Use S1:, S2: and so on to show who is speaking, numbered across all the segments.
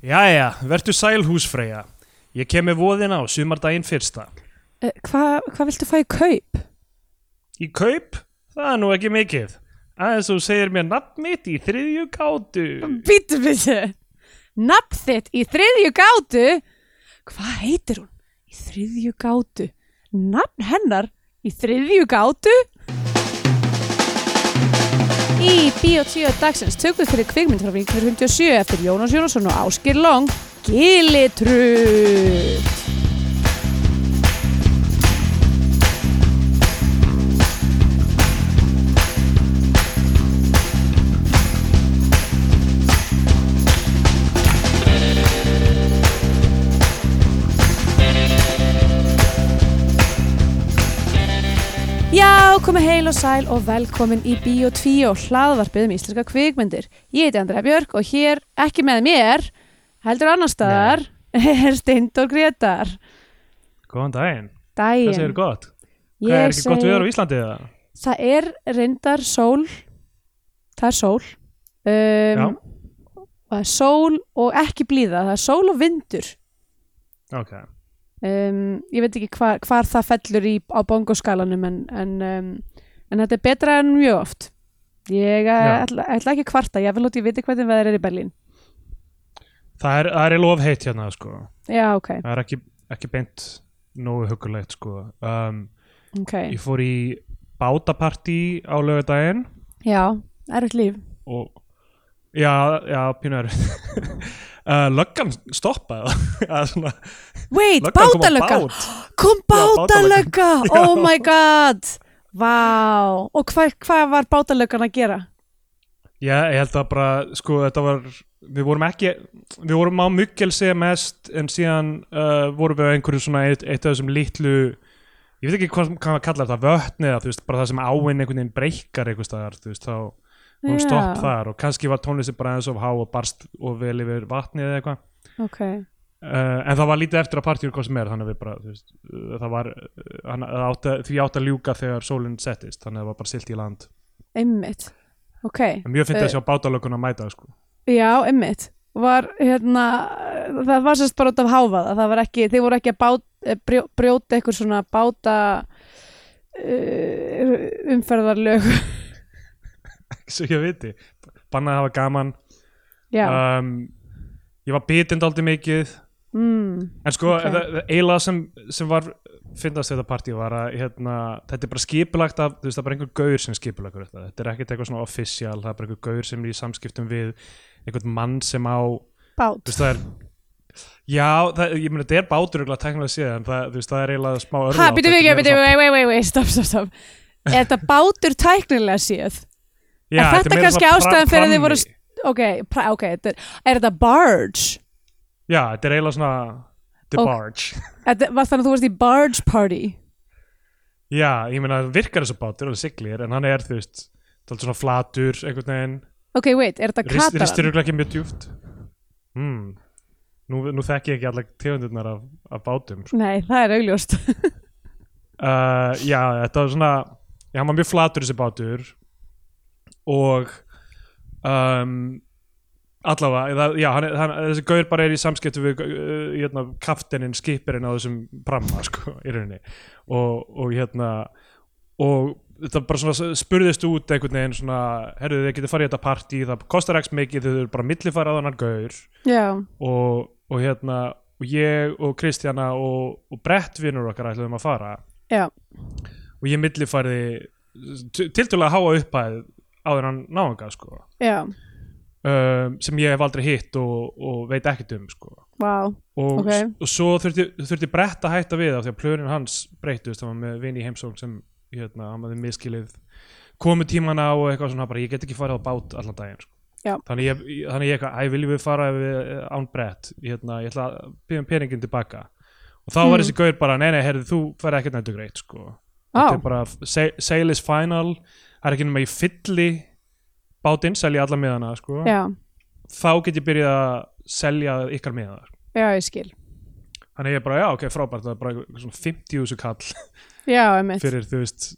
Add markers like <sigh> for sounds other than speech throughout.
S1: Jæja, vertu sæl húsfreyja. Ég kem með voðina á sumardaginn fyrsta.
S2: Uh, Hvað hva viltu fá í kaup?
S1: Í kaup? Það er nú ekki mikið. Aðeins þú segir mér nafn mitt í þriðju gátu.
S2: Býtu, býtu. Nafn þitt í þriðju gátu? Hvað heitir hún? Í þriðju gátu. Nafn hennar í þriðju gátu? Í Bíotvíu dagsins tökum við fyrir kvikmynd frá 1957 eftir Jónas Jónasson og Áskir Long Gilitrutt. Komið heil og sæl og velkomin í Bíó 2 og hlaðvarpið um íslenska kvikmyndir. Ég heiti Andrea Björk og hér, ekki með mér, heldur annar staðar, er Steindor Gretar.
S1: Góðan daginn.
S2: Dæin.
S1: Hvað segir gott? Hvað er ekki gott viður á Íslandi eða?
S2: Það er reyndar sól, það er sól, um,
S1: Já.
S2: það er sól og ekki blíða, það er sól og vindur.
S1: Ok.
S2: Um, ég veit ekki hvar, hvar það fellur í, á bongoskalanum en, en, um, en þetta er betra en mjög oft. Ég
S1: Já.
S2: ætla, ætla ekki að kvarta, ég vil lóti viti hvernig veður er í Berlín.
S1: Það er, það er lof heitt hérna, sko.
S2: Já, ok,
S1: Það er ekki, ekki beint nógu hugulegt, sko. Um,
S2: ok.
S1: ég fór í bátapartí á lögadaginn
S2: Já, erfitt líf.
S1: og já, já, pínu er uh, <laughs> löggan stoppaði <laughs> það svona,
S2: Wait,
S1: löggan kom á
S2: bátalögga!
S1: bát. <laughs>
S2: Oh my god! Vá! Og hvað hva var bátalöggan að gera?
S1: Já, ég held að bara, sko, þetta var við vorum ekki, við vorum á muggelsi mest en síðan uh, vorum við á einhverju svona eitt, eitt af þessum litlu ég veit ekki hvað, maður kallar þetta vötni eða þú veist, bara það sem áinn einhvern veginn breykar einhvers staðar, þú veist, þá hún
S2: Já.
S1: stopp þar og kannski var tónlistin bara eins og há og barst og vel yfir vatni eða eitthvað
S2: Ok,
S1: Uh, en það var lítið eftir að partíur hvað sem er þannig að við bara, veist, uh, það var uh, hann, átti, því átti að ljúka þegar sólinn settist, þannig að það var bara silt í land
S2: einmitt. Ok,
S1: en mjög fyndið
S2: Eh.
S1: að sjá bátalökun að mæta sko.
S2: já, einmitt. Var, hérna, það var sérst bara út af háfaða. Það var ekki, þið voru ekki að bát, eh, brjó, brjóta eitthvað svona báta uh, umferðarlög. <laughs>
S1: svo ég viti, bannaði að hafa gaman um, ég var bitind aldrei mikið
S2: mm,
S1: en sko,
S2: Ok.
S1: okay. eiginlega sem, sem var fyndast þetta partí var að hérna, þetta er bara skipulagt af, þú veist, það er bara einhver gaur sem skipulagur þetta, þetta er ekkert eitthvað svona official það er bara einhver gaur sem er í samskiptum við einhvern mann sem á
S2: bát.
S1: þú veist það er já, það, ég meina þetta er bátur örugglega teknilega séð en það, veist, það er eiginlega smá örlátt er
S2: býtum
S1: meira
S2: við, wait, wait, wait, stopp, stopp, stopp. Er þetta bátur tæknilega séð?
S1: svona- já,
S2: er þetta kannski ástæðan fyrir að þið voru- Ok, ok, er, er þetta barge?
S1: Já, þetta er eiginlega svona the barge
S2: þannig að þú varst í barge party?
S1: já, ég meina það virkar þessu bátur og siglir en hann er, þú veist, það er svona flatur einhvern veginn,
S2: Ok, wait, er þetta
S1: Rist- ristir
S2: kataran?
S1: örugglega ekki mjög djúft hmm. nú, nú þekki ég ekki allar tegundirnar af, af bátum sko.
S2: Nei, það er augljóst. <laughs>
S1: uh, já, þetta var svona já, hann var mjög flatur þessi bátur og um, allavega já, hann, hann, þessi gaur bara er í samskiptu við uh, hérna, kaftenin, skipirinn á þessum pramma, <laughs> sko, í rauninni. Og, og hérna og þetta bara svona spurðist út einhvern veginn svona, herruðu þið getið farið í þetta partí það kostar ekki mikið, þau eru bara millifærað á hann gaur. Og, og hérna og ég og Kristjana og, og Brett vinnur okkar ætluðum að fara.
S2: Já,
S1: og ég millifærði tiltölulega háa upphæð áður en hann náðanga sko.
S2: Já,
S1: um, sem ég hef aldrei hitt og, og veit ekkert um sko
S2: vá,
S1: og,
S2: Ok.
S1: og svo þurfti, þurfti Brett að hætta við af því að plönin hans breytust hann var með vini í heimsókn sem hérna, hann hafði miskilið komu tímana og eitthvað svona bara ég get ekki farið á bát allan daginn sko. Þannig ég, þannig ég æ, viljum við fara við, án Brett hérna, ég ætla að byggja um peningin tilbaka og þá var
S2: Mm.
S1: þessi gaur bara, nei nei, herrðu, þú færði ekkert nættu greitt sko þetta
S2: á,
S1: er bara sa- sale is final það er ekki nema ég fylli bátinn, selja alla miðana sko.
S2: já,
S1: þá get ég byrjað að selja ykkar miðana
S2: já, ég skil.
S1: þannig ég bara, já ok, frábært. Það er bara svona 50 þessu kall.
S2: Já,
S1: fyrir, þú veist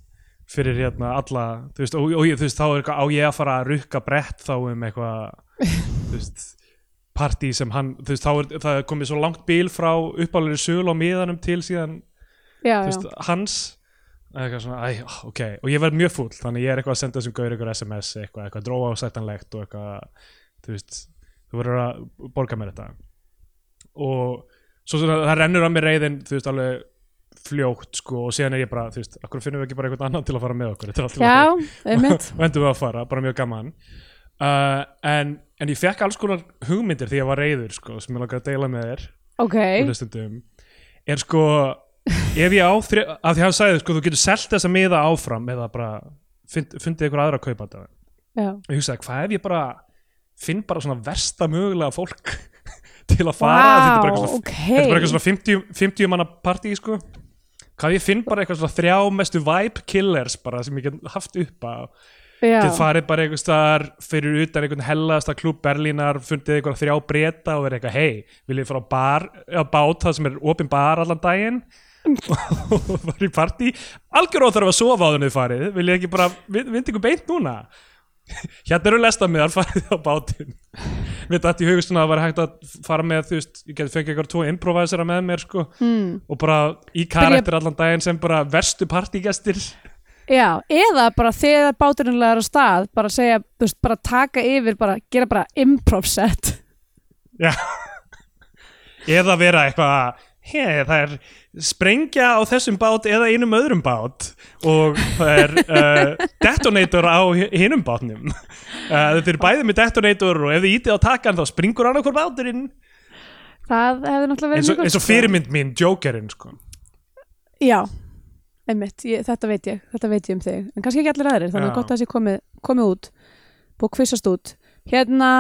S1: fyrir hérna alla þú veist, og, og ég- þú veist, þá er eitthvað á ég að fara að rukka brett þá um eitthvað <laughs> þú veist partí sem hann, þú veist, þá er það er komið svo langt bíl frá uppálega söl á miðanum til síðan,
S2: já,
S1: þú veist, hans eitthvað svona, æ, ok. Og ég verð mjög fúll, þannig ég er eitthvað að senda þessum gaur eitthvað SMS, eitthvað, eitthvað drófa ásættanlegt og eitthvað, þú veist þú verður að borga mér þetta. Og svo svona, það rennur að mér reyðin, þú veist, alveg fljótt, sko, og síðan er ég bara, þú veist, akkur finnum við ekki bara eitthvað annan til að fara með okkur, er
S2: já, <laughs> einmitt.
S1: Og endum við að fara, bara mjög gaman. Uh, en, en ég fekk alls konar hugmyndir því ég var reyður sko, sem ég langar að deila með þér
S2: ok,
S1: ef ég á þri, að því hann sagði, sko, þú getur selt þessa miða áfram eða bara fund, fundið ykkur aðra að kaupa þetta og ég hugsaði, hvað ef ég bara finn bara svona versta mögulega fólk <laughs> til að fara?
S2: Vá,
S1: þetta er bara eitthvað svona,
S2: ok.
S1: þetta er bara eitthvað svona 50, 50 manna partí sko. Hvað ég finn bara eitthvað svona þrjá mestu vibe killers bara sem ég get haft upp
S2: já,
S1: get farið bara einhvers staðar fyrir utan einhvern hellasta klúb Berlínar fundið einhver þrjá breyta og verið eitthvað hei, vil ég fara á á bát það sem er opin bar allan daginn og fara í partí. Algjör óþarf að sofa á þenni farið. Vil ég ekki bara, vind ykkur beint núna? Hérna eru lestamiðar farið á bátinn. Við þetta í hugust svona að það var hægt að fara með þú veist, ég geti fengið eitthvað tvo improvisera með mér sko.
S2: Hmm.
S1: og bara í karakter allan daginn sem bara verstu partígestir
S2: já, eða bara þegar báturinn legar á stað, bara segja þú veist, bara taka yfir, bara gera bara improv set.
S1: Já. Eða vera eitthvað hei, það er sprengja á þessum bát eða einum öðrum bát og það er uh, <laughs> detonator á hi- hinum bátnum. Uh, þetta er bæði með detonator og ef þið ítið á takan þá springur hann okkur báturinn.
S2: Það hefði náttúrulega verið
S1: eins og,
S2: mjög
S1: eins og
S2: sko.
S1: fyrirmynd mín, Jokerinn sko.
S2: Já, einmitt, ég, þetta veit ég þetta veit ég um þig, en kannski ekki allir aðrir þannig að gott að það sé komið, komið út búið kvissast út. Hérna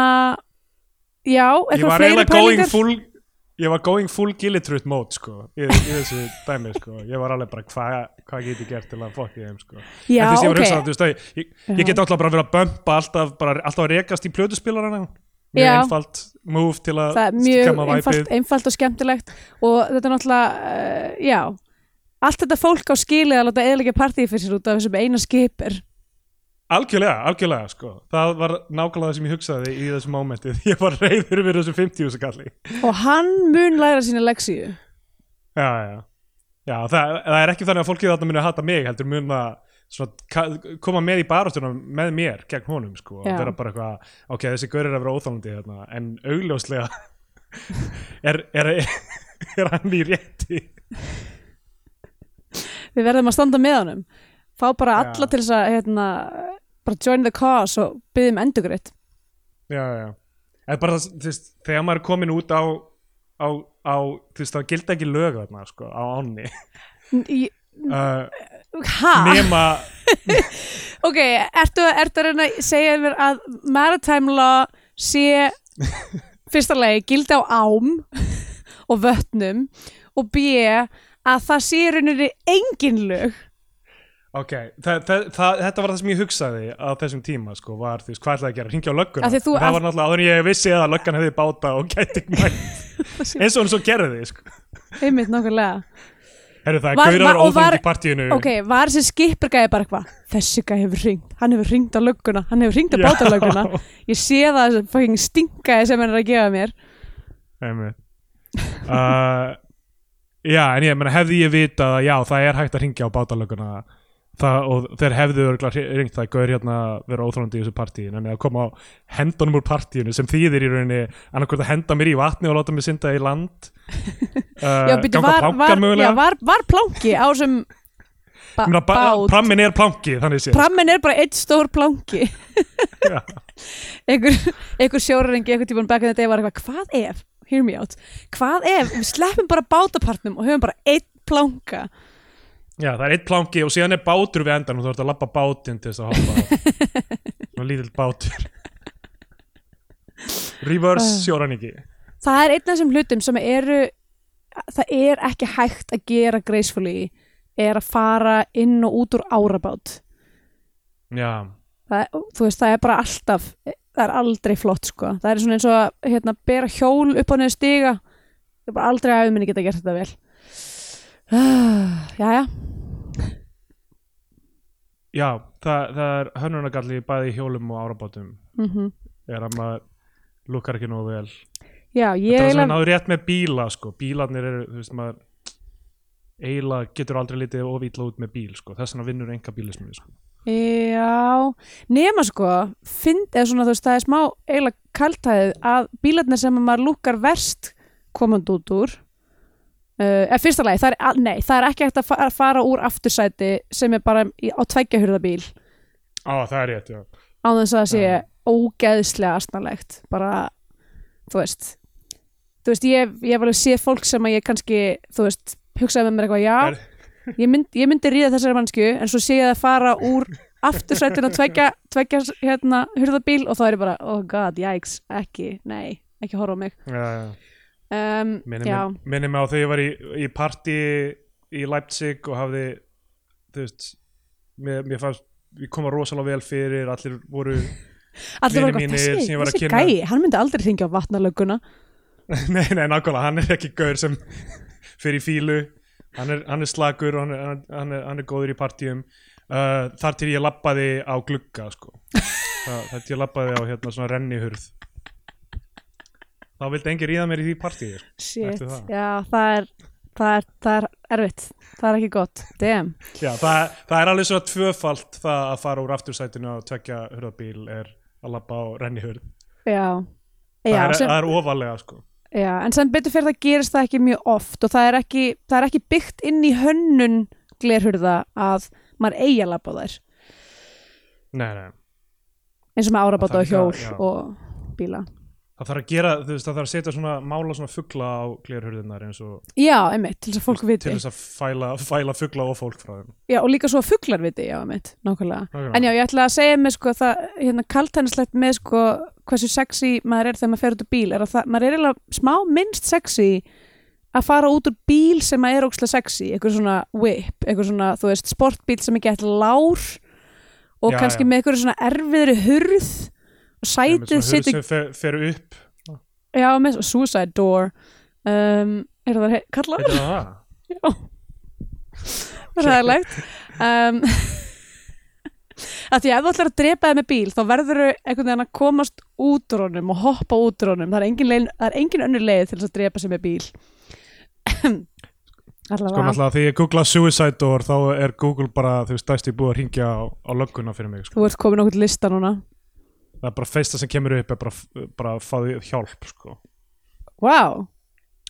S2: já,
S1: ég
S2: eitthvað
S1: var
S2: fleiri
S1: eiginlega going
S2: pælingar?
S1: full ég var going full Gillitrut mode sko, í, í þessu dæmi sko. ég var alveg bara hvað hva get ég gert til að fokki þeim sko.
S2: já,
S1: en veist, ég var
S2: ok,
S1: hugsað, ég, ég, ég get alltaf bara verið að bömpa alltaf, bara, alltaf að rekast í plötuspilarana mjög
S2: Já.
S1: einfalt move til að
S2: mjög einfalt, einfalt og skemmtilegt og þetta er náttúrulega uh, já, allt þetta fólk á skilið að láta eðalega partíi fyrir sér út af þessum eina skipir
S1: algjörlega, algjörlega, sko. Það var nákvæmlega það sem ég hugsaði í þessu mómenti <laughs> ég var reyður við þessu 50 kalli.
S2: Og hann mun læra sína leksíu
S1: já, já, já það, það er ekki þannig að fólkið þarna muni að hata mig heldur mun að koma með í baráttunum með mér gegn honum sko,
S2: Já.
S1: að vera bara eitthvað ok, þessi gaur er að vera óþálandi hérna, en augljóslega <laughs> er, er, er hann í rétti.
S2: Við verðum að standa með honum. Fá bara
S1: Já.
S2: alla til þess að hérna, bara join the cause og byggja um endugritt
S1: já, já en bara það, þú veist, þegar maður er komin út á á, á þú veist, það gildi ekki lög þarna, sko, á ánni.
S2: Hæ? <laughs>
S1: nema <laughs>
S2: ok, ertu, ertu að reyna að segja mér að maritime law sé <laughs> fyrsta lagi gildi á ám og vötnum og b að það sé rauninni engin lög
S1: ok, það, það, það, þetta var það sem ég hugsaði á þessum tíma, sko, var þú veist, hvað ætlaði að gera, hringja á lögguna? Það var náttúrulega áður en ég vissi að löggan hefði báta og gæti <laughs> mætt. Eins og hún svo gerði, sko.
S2: Einmitt nákvæmlega.
S1: Herru, það gaurar
S2: var-
S1: í partíinu.
S2: Ok, var þessi skipur gæði bara eitthvað þessi gæði hefur ringt, hann hefur ringt á lögguna hann hefur ringt á
S1: Já.
S2: bátalögguna ég sé það fucking stinkaði sem hann er að gefa mér.
S1: Einmitt. uh, <laughs> Já, en ég meina hefði ég vitað að já, það er hægt að ringja á bátalöguna það, og þeir hefðu ringt það gaur hérna vera óþrólandi í þessu partíin en að koma á hendunum úr partíinu sem þýðir í rauninni annarkvort að henda mér í vatni og láta mig synda í land. Uh, <laughs>
S2: já,
S1: ganga
S2: var,
S1: plankan
S2: var, já,
S1: mögulega
S2: var, var planki á ba- bát?
S1: Prammin er planki,
S2: Prammin er bara eitt stór planki. <laughs>
S1: Já.
S2: einhver, einhver sjórarengi einhver tímann back in the day var eitthvað hvað ef, hear me out hvað ef við sleppum bara bátapartnum og höfum bara eitt planka
S1: Já, það er eitt planki og síðan er bátur við endan og þú ert að labba bátinn til þess að hoppa <laughs> Svona lítill bátur. Reverse
S2: Ah.
S1: sjóraningi
S2: það er einn af þessum hlutum sem eru það er ekki hægt að gera gracefully er að fara inn og út úr árabát.
S1: Já,
S2: það, þú veist, það er bara alltaf það er aldrei flott sko. Það er svona eins og að hérna, bera hjól upp á neðu stiga. Það er bara aldrei að minni geta gert þetta vel. <sighs> Jæja
S1: já það, það er hönnunargalli bæði í hjólum og árabátum
S2: mm
S1: er að maður lukkar ekki nógu vel
S2: já, ég
S1: þetta er það sem
S2: eiginlega
S1: við náðu rétt með bíla sko. bílarnir eru, þú veist maður eiginlega getur aldrei litið of illa út með bíl sko. þess vegna vinnur enga bílismið sko.
S2: Já, nema sko finn, eða svona þú veist, það er smá eiginlega kaltæðið að bílarnir sem að maður lúkar verst komand út úr uh, fyrsta lagi, það er, nei, það er ekki hægt að fa- að fara úr aftursæti sem er bara í, á tveggjahurðabíl
S1: á það er rétt, já.
S2: Á þess að það sé ógeðslega astnalegt bara, þú veist. Þú veist, ég, ég hef alveg séð fólk sem að ég kannski, þú veist hugsaði með mér eitthvað, já,
S1: Er- <laughs>
S2: ég, mynd, ég myndi ríða þessari mannsku, en svo sé ég það fara úr aftursættin og tveggja, tveggja hérna, og þá er ég bara oh god, jæks, ekki, nei ekki horfa á mig.
S1: Já, já.
S2: Um,
S1: minni,
S2: já,
S1: mig, á þegar ég var í, í partí í Leipzig og hafði þú veist mér, mér fannst, ég koma rosalega vel fyrir allir voru <laughs>
S2: allir eitthvað,
S1: sem
S2: þessi, þessi gæi hann myndi aldrei hringja á vatnalögguna. <laughs>
S1: Nei, nei, nákvæmlega, hann er ekki gaur sem <laughs> fyrir fílu hann er, hann er slagur og hann er, hann, er, hann er góður í partíum. Uh, þar til ég labbaði á glugga sko. þar til ég labbaði á hérna svona rennihurð þá vildi engin ríða mér í því Eftir það.
S2: já, það er, það er það er erfitt, það er ekki gott. Damn,
S1: Já, það, það er alveg svona tvöfalt það að fara úr aftursætinu og tvekja hurðabíl er að labba á rennihurð
S2: já.
S1: Það,
S2: Já,
S1: er,
S2: sem,
S1: það er ofalega sko.
S2: já, en sem betur fyrir það gerist það ekki mjög oft og það er ekki, það er ekki byggt inn í hönnun glerhurða að maður eigi að labba á þær.
S1: Nei, nei.
S2: eins og með árabáta og hjól
S1: já.
S2: og bíla
S1: það þarf að gera, þú veist, það þarf að setja svona mála svona fugla á glerhurðinar eins og
S2: Já, einmitt, til þess að fólk viti.
S1: Til þess að fæla, fæla fugla og fólk frá þeim.
S2: Já, og líka svo að fuglar viti, já, einmitt, nákvæmlega.
S1: Nákvæmlega.
S2: En já, ég ætla að segja með sko það, hérna kaltænislegt með sko hversu sexy maður er þegar maður fer út úr bíl. Er að það, maður er eiginlega smá minnst sexy að fara út úr bíl sem að er ókslega sexy, eitthvað svona whip, eitthvað svona, þú veist, sportbíl sem er gett lár og
S1: Já,
S2: kannski
S1: já.
S2: með eitthvað svona erfiðri hurð sætið situr,
S1: fer, fer upp.
S2: Já, með suicide door. Um, er það he- kallað?
S1: heitir það það? <laughs>
S2: ræðilegt um, <laughs> að því að ef þú ætlar að drepa þig með bíl þá verður þau einhvern veginn að komast út úr honum og hoppa út úr honum. Það er engin, leið, það er engin önnur leið til að drepa sig með bíl. <clears throat>
S1: Sko
S2: allavega
S1: náttúrulega þegar ég googla suicide door þá er Google bara, þú veist, dæst ég búið að ringja á, á lögguna fyrir mig sko.
S2: þú ert komin okkur lista núna
S1: það er bara fyrsta sem kemur upp er bara, bara að fá hjálp sko.
S2: wow.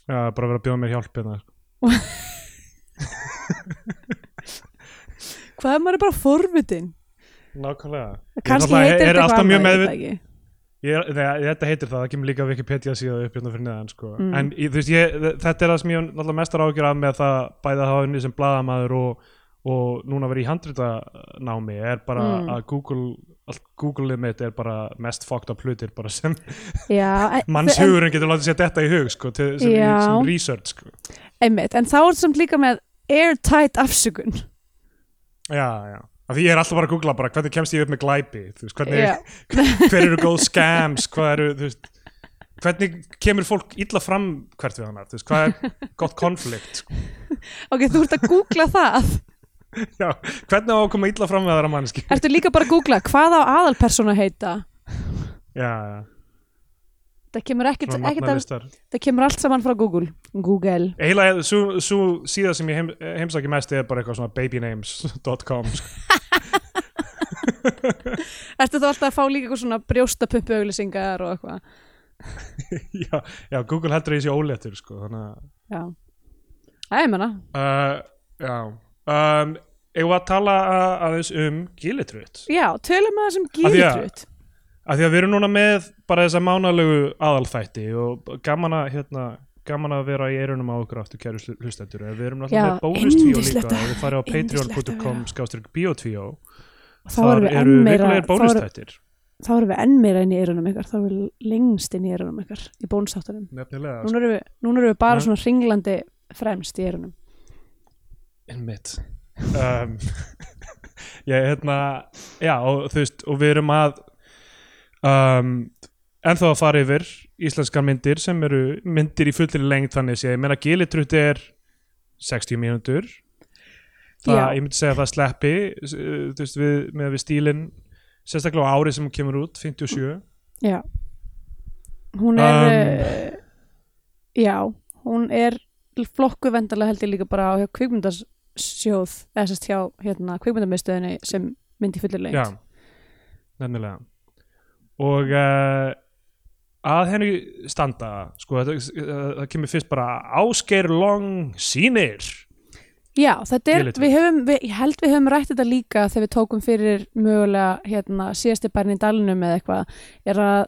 S1: Já, bara vera að bjóða mér hjálp hérna, <laughs>
S2: hvað er maður bara forvitin
S1: Nákvæmlega
S2: kannski heitir þetta ég veit
S1: meðvit-. Ég, nei, þetta heitir það, það kemur líka Wikipedia síða upp hérna fyrir neðan sko.
S2: Mm.
S1: en veist, ég, þetta er það sem ég náttúrulega mestar ágjur af með það bæði að hafa unni sem blaðamaður og, og núna verið í handritanámi er bara
S2: Mm.
S1: að Google allt Google-ið mitt er bara mest fucked up hlutir bara sem
S2: en- <laughs>
S1: mannshugurinn getur látið sér þetta í hug sko, til, sem, í, sem research sko.
S2: einmitt, en þá er samt líka með airtight afsökun.
S1: Já, já. Af því ég er alltaf bara að googla bara hvernig kemst ég upp með glæpi? Veist, hvernig, <laughs> hver eru góð scams? Hvað eru, þú veist hvernig kemur fólk illa fram hvert við annar, þú veist, hvað er gott konflikt sko.
S2: ok, þú ert að googla það
S1: já, hvernig á að koma illa fram með aðra mannski
S2: ertu líka bara að googla hvað á aðalpersona heita
S1: já, já,
S2: það kemur ekkert, ekkert
S1: nafnalistar
S2: það kemur allt saman frá Google Google
S1: eiginlega, svo, svo síða sem ég heim, heimsaki mest er bara eitthvað svona babynames.com sko. <laughs>
S2: Ertu þá alltaf að fá líka eitthvað svona brjóstapumpu auglýsingar og eitthvað? <laughs>
S1: já, já, Google heldur að ég sé óléttur sko, þannig að
S2: Já. Það er menna.
S1: uh, já um, ég var að tala að- aðeins um gilitrut
S2: Já, tölum með þessum
S1: Af því að-
S2: gílitrut.
S1: af því að við erum núna með bara þessa mánalegu aðalþætti og gaman að hérna gaman að vera í eirunum á okkur aftur kæru hlustendur við erum náttúrulega með bónustvíó líka þið farið á patreon.com skástrík biotvíó
S2: við enn
S1: eru vikulegir bónustættir
S2: þá erum við enn meira inn í eyrunum ykkar, þá erum við lengst inn í eyrunum ykkar í bónustáttunum. Núna erum við, núna erum við bara
S1: Nei.
S2: svona ringlandi fremst í eyrunum.
S1: Einmitt. Um, <laughs> ég hérna já og þú veist og við erum að um, ennþá að fara yfir íslenskar myndir sem eru myndir í fullri lengt þannig að ég meina gilitrutt er 60 mínútur. Það,
S2: Já.
S1: ég myndi segja að það sleppi uh, þú veist við, með við stílinn sérstaklega á árið sem hún kemur út 57
S2: Já. Hún er,
S1: Um,
S2: um, já, hún er flokku vendarlega held ég líka bara á kvikmyndasjóð eða sérst hjá hérna, kvikmyndamiðstöðinni sem myndi fullir
S1: Já,
S2: lengt
S1: nefnilega. Og uh, að henni standa sko, það, það kemur fyrst bara Ásgeir Long sýnir.
S2: Já, þetta er, við höfum, við, ég held við höfum rætt þetta líka þegar við tókum fyrir mögulega hérna, síðasti bærin í dalnum eða eitthvað, er að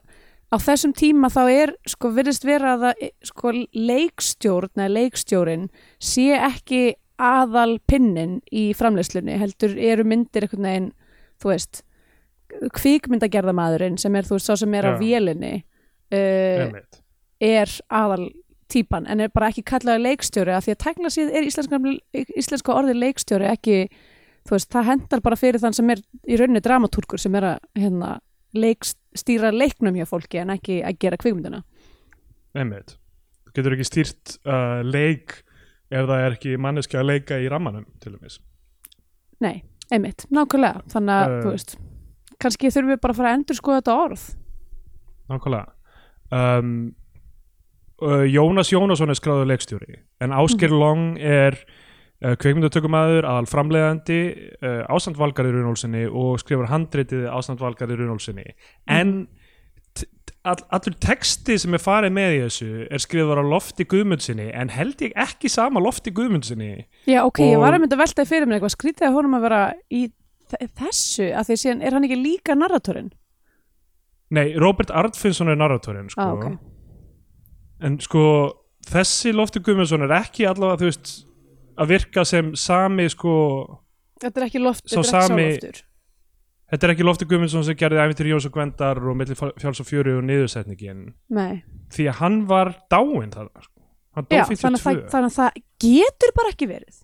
S2: á þessum tíma þá er, sko, virðist vera að það, sko, leikstjórn eða leikstjórin sé ekki aðal pinnin í framleiðslunni, heldur eru myndir einhvern veginn, þú veist kvikmyndagerðamaðurinn sem er, þú veist, sá sem er á
S1: Já.
S2: vélinni uh, er aðal típan en er bara ekki kallaði leikstjóri af því að tækna síð er íslenska, íslenska orðið leikstjóri ekki, þú veist, það hendar bara fyrir þann sem er í rauninni dramatúrkur sem er að hérna, leik, stýra leiknum hjá fólki en ekki að gera kvikmyndina.
S1: Einmitt. Þú getur ekki stýrt uh, leik ef það er ekki manneski að leika í rammanum til dæmis.
S2: Nei, einmitt, nákvæmlega. Þannig að,
S1: Eh.
S2: þú veist, kannski þurfum við bara að fara að endur skoða þetta orð.
S1: Nákvæmlega. Um, uh, Jónas Jónasson er skráður leikstjóri en Ásgeir Long er uh, kveikmyndatökumæður, aðal framleiðandi uh, ástand valgar í Runólfsinni og skrifar handritið ástand valgar í Runólfsinni en t- t- all, allur texti sem er farið með í þessu er skrifar á lofti Guðmundsinni en held ég ekki sama lofti Guðmundsinni
S2: Já, ok, ég
S1: Og-
S2: var að mynda að veltaði fyrir mér eitthvað. Skrítið að honum að vera í þe- þessu, að því síðan er hann ekki líka narratorinn?
S1: Nei, Robert Arnfinnsson er narratorinn sko.
S2: ah, ok,
S1: en sko þessi Loftur Guðmundsson er ekki allavega þú veist að virka sem sami sko
S2: Þetta er ekki loft, þetta er ekki
S1: sami-
S2: sáloftur
S1: þetta er ekki Loftur Guðmundsson sem gerði æfintir Jóns og Gvendar og milli fjáls og fjöru og niðursetningin.
S2: Nei,
S1: því að hann var dáinn það sko. hann dó
S2: já, þannig að, það,
S1: 52
S2: þannig að það getur bara ekki verið.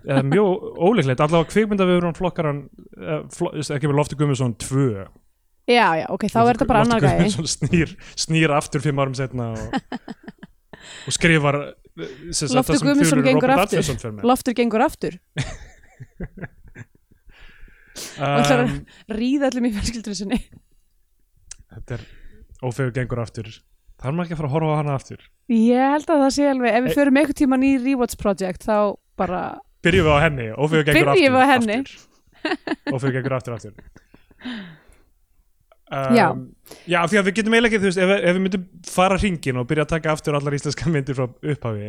S1: Eða mjög óleiklegt, allavega kvikmyndaviðurinn flokkar hann eh, flo, ekki með Loftur Guðmundsson 2
S2: Já, já, ok, þá er þetta bara annar
S1: Loftur
S2: gæði
S1: Guðmundsson snýr, snýr aftur fimm árum setna og, <laughs> og skrifar
S2: Loftur Guðmundsson gengur aftur. Loftur gengur aftur. <laughs> Og það er
S1: um,
S2: að ríða allir í fjölskyldur sinni.
S1: Þetta er ófegur gengur aftur. Þarf maður ekki að fara að horfa á hana aftur?
S2: Ég held að það sé alveg, ef við förum eitthvað tíman í Rewatch Project þá bara,
S1: Byrjum við á henni, ófegur gengur
S2: Byrjum
S1: aftur
S2: við á henni.
S1: Ófegur gengur aftur aftur <laughs> um,
S2: Já.
S1: Já, því að við getum eiginlega ekki, þú veist, ef, ef við myndum fara hringin og byrja að taka aftur allar íslenska myndir frá upphafi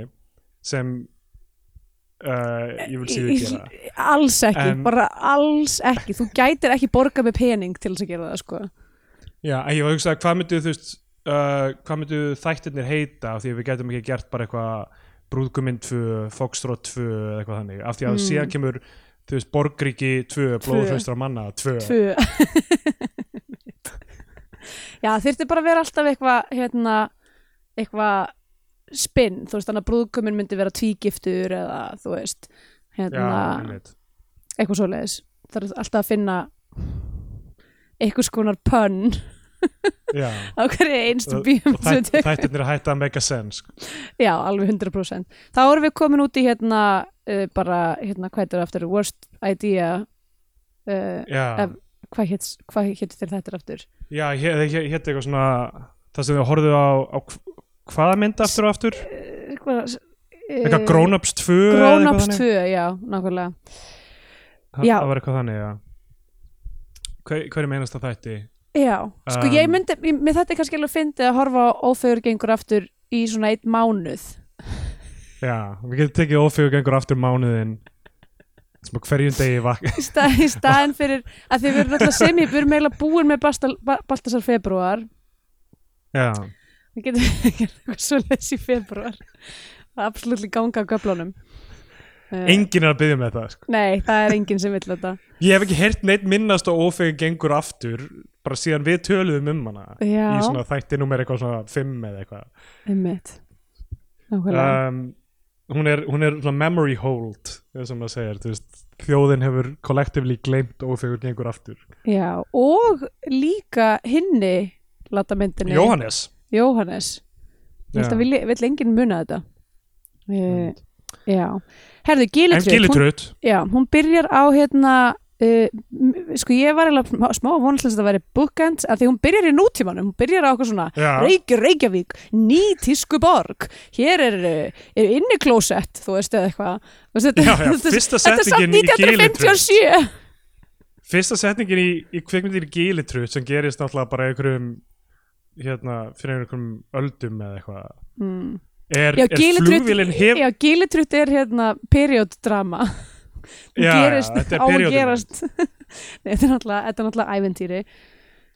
S1: sem uh, ég vil síðu gera.
S2: alls ekki,
S1: En-
S2: bara alls ekki. Þú gætir ekki borga með pening til þess að gera það sko.
S1: Já, en ég var að hugsa hvað myndu þú veist uh, hvað myndu þættirnir heita af því að við gætum ekki gert bara eitthvað brúðguminn 2, Foxtrot 2 eða eitthvað þannig, af því að
S2: Mm.
S1: síðan kemur þú veist, Borgríki 2, Blóðhraustra manna 2,
S2: tvö <laughs> já þyrfti bara að vera alltaf eitthvað hérna, eitthvað spinn, þú veist þannig að brúðkuminn myndi vera tvígiftur eða þú veist
S1: Já,
S2: hérna,
S1: einmitt.
S2: eitthvað svoleiðis. Það er alltaf að finna eitthvað skonar pönn
S1: Já, <laughs>
S2: á hverju einstu bíum
S1: og þætt, þættirnir að hætta að make a sense sko.
S2: já, alveg 100% þá erum við komin út í hérna uh, bara, hérna, hvað er aftur? Worst idea uh,
S1: Já,
S2: hvað hétt hvað hétt þér þetta aftur
S1: já hér eitthvað svona það sem þau horfðu á, á hv- hvaða mynd aftur og aftur?
S2: Eh, eitthvað
S1: Eitthvað Grown Ups 2 eða
S2: Grown Ups
S1: þannig?
S2: 2, já, nákvæmlega
S1: Það-
S2: Já.
S1: Það var eitthvað þannig, já Hver, hver er meinast að þætti?
S2: Já, sko
S1: Um,
S2: ég myndi, mér þetta er kannski alveg fyndið að horfa á ófegur gengur aftur í svona einn mánuð
S1: Já, við getum tekið ófegur gengur aftur mánuðin sem á hverjum degi vak <laughs>
S2: í, stað, í staðin fyrir að við erum alltaf sem við erum eiginlega búin með Baltasar februar
S1: Já,
S2: við getum <laughs> gert eitthvað svo leys í februar það er absolutt ganga á göflunum uh,
S1: enginn er að byggja með það sko.
S2: Nei, það er enginn sem vill þetta.
S1: Ég hef ekki heyrt neitt minnast á ófegur gengur aftur bara síðan við töluðum um hana
S2: Já,
S1: í svona þætti nummer eitthvað svona 5 eða eitthvað.
S2: Einmitt. Nákvæmlega.
S1: Um, hún, er, hún er memory hold sem maður segir, þú veist þjóðin hefur collectively gleymt ófegur gengur aftur.
S2: Já, og líka hinni lata myndinni
S1: Jóhannes.
S2: Jóhannes vilja, vill enginn muna þetta. Uh, Já. Herðu,
S1: En
S2: Gilitrut hún,
S1: Gilitrut
S2: Já, hún byrjar á hérna uh, sko ég var eiginlega smá- vonast að þetta væri bookend af því hún byrjar í nútímanum, hún byrjar á okkur svona
S1: Já.
S2: Reykj, Reykjavík, ný tísku borg hér er, uh, er inni klósett þú veist eða eitthvað þetta-
S1: Já, já,
S2: þetta- er samt
S1: setningin í Gilitrut.
S2: 1957
S1: fyrsta setningin í, í kvikmyndir í Gilitrut sem gerist náttúrulega bara einhverjum hérna, fyrir einhverjum öldum eða eitthvað
S2: mm.
S1: er, er flugvélin hef
S2: já, Gilitrut er hérna perioddrama
S1: Já, já,
S2: gerist,
S1: er
S2: á að gerast. <laughs> Nei, þetta er náttúrulega, er æventýri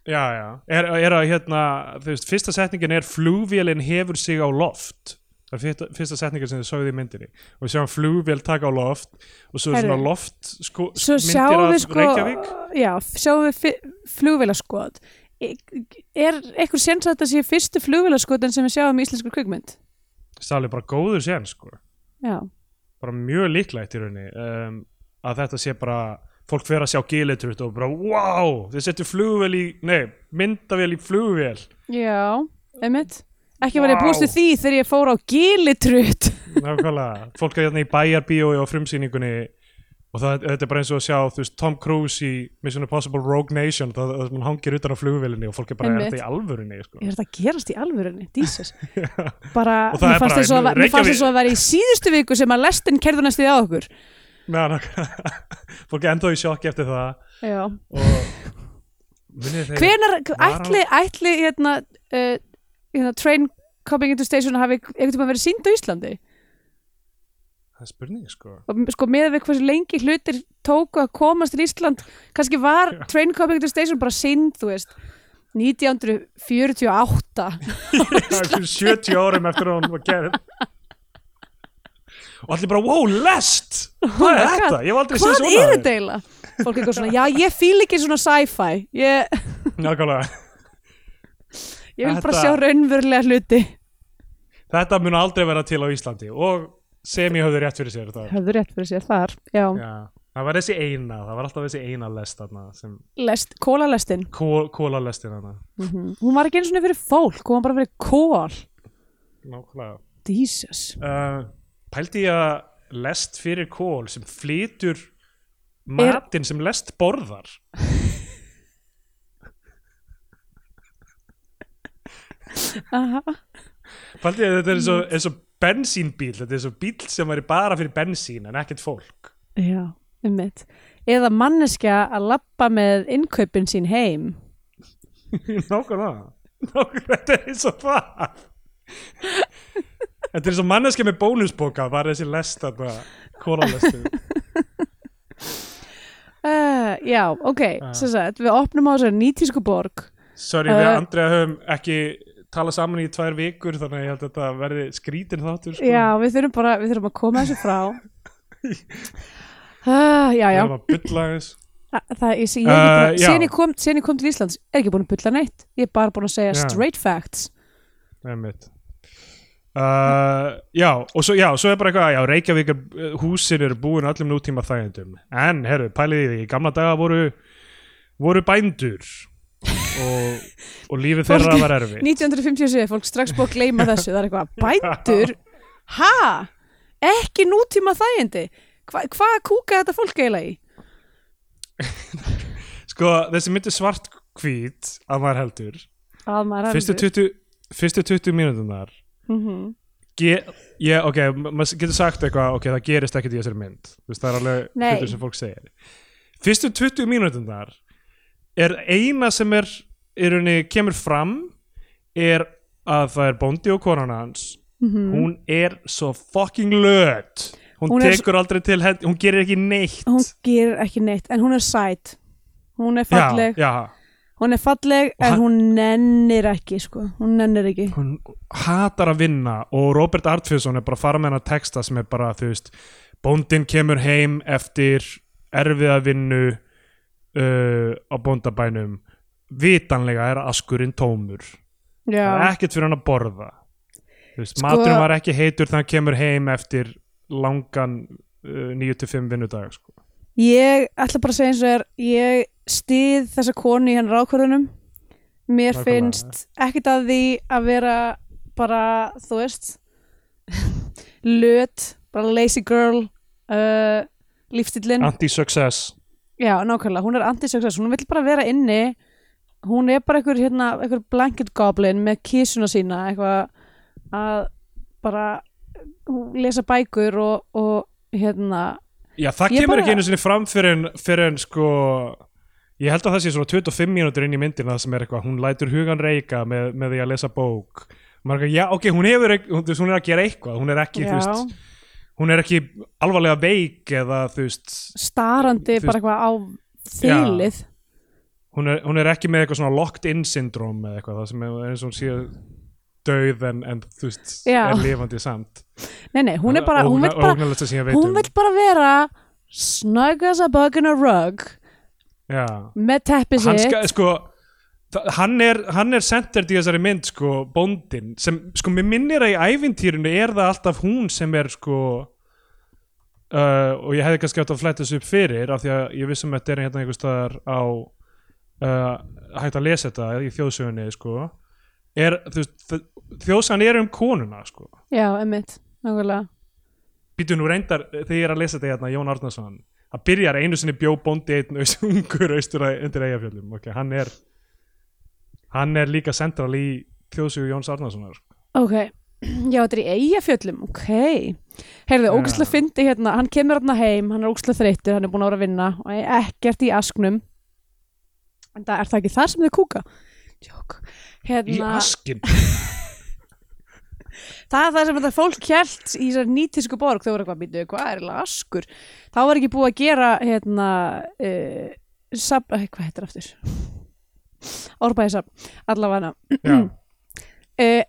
S1: já, já, er, er að hérna þú veist, fyrsta setningin er flugvélin hefur sig á loft. Það er fyrsta, fyrsta setningin sem þið sögðu í myndinni. Og við sjáum flugvél taka á loft og svo er svona loft sko,
S2: Svo
S1: myndir af
S2: sko
S1: Reykjavík.
S2: Já, sjáum við flugvélaskot. Er eitthvað séns að þetta sé fyrstu flugvélaskotin sem við sjáum í íslensku kvikmynd?
S1: stálega bara góður sen sko.
S2: Já,
S1: bara mjög líklegt í rauninni um, að þetta sé bara fólk fer að sjá gilitrut og bara wow, þið setju flugvél í, nei, myndavél í flugvél.
S2: Já, einmitt. Ekki var ég búist við því þegar ég fór á Gilitrut
S1: nákvæmlega, fólk er hérna í bæjarbíói á frumsýningunni og það, þetta er bara eins og að sjá þú veist, Tom Cruise í Mission Impossible Rogue Nation það, það hann hangir utan á flugvélinni og fólk er bara, er þetta í alvörunni sko.
S2: Er þetta að gerast í alvörunni? Jesus. <laughs> Bara, mér
S1: er
S2: fannst
S1: bara-
S2: þess að þess að vera í síðustu viku sem að lestin kerður næstu á okkur.
S1: Meðan, <laughs> fólk er ennþá í sjokki eftir það.
S2: Já.
S1: Á-
S2: ætli, ætli hérna, uh, hérna train coming into station hafi einhvern tímann verið sínd á Íslandi
S1: það er spurning sko
S2: og sko með við hversu lengi hlutir tóku að komast til Ísland kannski var train coming into station bara sínd, þú veist 1948
S1: Það er fyrir 70 árum eftir að hún var gerð og allir bara, wow, lest hvað er
S2: God.
S1: þetta? Ég hef aldrei séð
S2: hvað
S1: svona
S2: er
S1: áður.
S2: þetta eiginlega? fólk er eitthvað svona, já ég fíl ekki svona sci-fi ég, <laughs>
S1: Nákvæmlega.
S2: ég vil bara
S1: Þetta-
S2: sjá raunverulega hluti
S1: þetta mun aldrei vera til á Íslandi og sem ég höfðu rétt fyrir sér það,
S2: höfðu rétt fyrir sér þar já.
S1: Já, það var þessi eina það var alltaf þessi eina lest þarna sem
S2: Lest, kólalestin.
S1: Kól, kólalestin þarna.
S2: Mm hún var ekki eins og fyrir fólk hún var bara fyrir kól.
S1: Nákvæmlega.
S2: Jesus.
S1: Uh, Pældi ég að lest fyrir kól sem flytur matinn sem lest borðar?
S2: Aha.
S1: Pældi ég að þetta er eins og, eins og bensínbíl þetta er og bíl sem væri bara fyrir bensín en ekkert fólk.
S2: Já, um Eða manneskja að lappa með innkaupin sín heim. <laughs>
S1: Nákvæmlega. Nákvæmlega, þetta er eins og það Þetta er eins og manneski með bónusboka var þessi lest þarna kólalestin
S2: uh, <laughs> Já, ok sem sagt, Við opnum á þessari nýtísku borg.
S1: Sorry, við
S2: Uh,
S1: Andrea höfum ekki talað saman í tvær vikur þannig að ég held að þetta verði skrítin þáttur sko.
S2: Já, við þurfum bara við þurfum að koma þessu frá uh, <laughs> Já, já
S1: bylla
S2: Það,
S1: uh, já.
S2: síðan, ég kom, til Íslands er ekki búin að bulla neitt Ég er bara búin að segja
S1: Já.
S2: straight facts
S1: Einmitt. Uh, já, og svo, já, svo er bara eitthvað já, Reykjavík er, uh, húsin eru búin öllum nútíma þægendum, en herru, pælið í því í gamla daga voru voru bændur og, og lífið þeirra
S2: Fólk-
S1: var erfi
S2: 1957, fólk strax búið að gleyma þessu. Það er eitthvað, bændur? Ha, ekki nútíma þægindi? Hva, hvað kúka þetta fólk eiginlega í? <laughs>
S1: Sko, þessi myndi svart hvít að maður heldur.
S2: Að maður
S1: fyrstu 20, fyrstu 20 mínútunar
S2: mm -hmm.
S1: ég, ok, ma- maður getur sagt eitthvað ok, það gerist ekkert í þessari mynd. Þú veist, það er alveg hlutur sem fólk segir. Fyrstu 20 mínútunar er eina sem er í rauninni kemur fram er að það er bóndi og konan hans. Hún er svo fucking löt. Hún,
S2: Hún er
S1: tekur aldrei til hún gerir ekki neitt.
S2: Hún gerir ekki neitt en hún er sæt. Hún er falleg,
S1: já, já.
S2: hún er falleg en
S1: hann-
S2: hún nennir ekki sko. hún nennir ekki.
S1: Hún hatar að vinna og Robert Artfjörnsson er bara að fara með hennar texta sem er bara, þú veist bóndin kemur heim eftir erfiða vinnu uh, á bóndabænum. Vitanlega er askurinn tómur. Það er
S2: já,
S1: ekkert fyrir hann að borða. Veist,
S2: Sko-
S1: maturinn var ekki heitur þegar hann kemur heim eftir langan uh, 9-5 vinnudag sko.
S2: ég ætla bara að segja eins og er ég stið þessa konu í hennar ákvörðunum. Mér
S1: Nákvæmlega.
S2: finnst ekkert að því að vera bara, þú veist <laughs> löt, bara lazy girl uh, lífstillin
S1: anti-success
S2: Já, nákvæmlega, hún er anti-success, hún vill bara vera inni hún er bara einhver, hérna, einhver blanket goblin með kísuna sína eitthvað að bara lesa bækur og, og hérna,
S1: Já, það kemur
S2: bara-
S1: ekki einu sinni fram fyrir en, fyrir en sko ég held að það sé svona 25 mínútur inn í myndina sem er eitthvað, hún lætur hugan reyka með, með því að lesa bók. Maður er ekki, já, ok, hún hefur hún, þú hún er að gera eitthvað, hún er ekki, þú
S2: já,
S1: veist hún er ekki alvarlega veik eða þú veist,
S2: starandi bara eitthvað á þylið
S1: hún er, hún er ekki með eitthvað svona locked in syndrom eða eitthvað, það sem er eins og hún sé döið en, en þú veist
S2: Já.
S1: er lifandi samt.
S2: Nei, nei, hún er bara, hún vill bara, hún
S1: um.
S2: bara vera snug as a bug in a rug
S1: Já.
S2: með teppi
S1: hann,
S2: sitt.
S1: sko, hann er, hann er centered í þessari mynd sko, bóndin, sem sko mér minnir að í ævintýrinu er það alltaf hún sem er sko uh, og ég hefði kannski átt að fletta þessu upp fyrir af því að ég vissum að þetta er hérna einhvers staðar á uh, hægt að lesa þetta í þjóðsögunni sko er, þjóðsagan er um konuna sko.
S2: Já, emmitt, nákvæmlega.
S1: Býtu nú reyndar þegar ég er að lesa þetta hérna Jón Arnarsson það byrjar einu sinni bjó bóndi einn <laughs> ungur austur undir eigafjöldum ok, hann er hann er líka central í þjóðsögu Jóns Arnarssonar
S2: Ok, já þetta er í eigafjöllum, ok. Heyrðu,
S1: Já.
S2: ógæslega fyndi hérna, hann kemur hérna heim, hann er ógæslega þreyttur, hann er búin að vera að vinna og er ekkert í asknum en það er það ekki þar sem þau kúka? Jók.
S1: Í
S2: Hérna,
S1: askin <laughs>
S2: það er það sem þetta fólk hjælt í þessar nýtísku borg, þau voru eitthvað býtu, hvað er eiginlega askur? Þá var ekki búið að gera hérna uh, sab, hvað heitir aftur? Árbæðisab, allavega. Uh,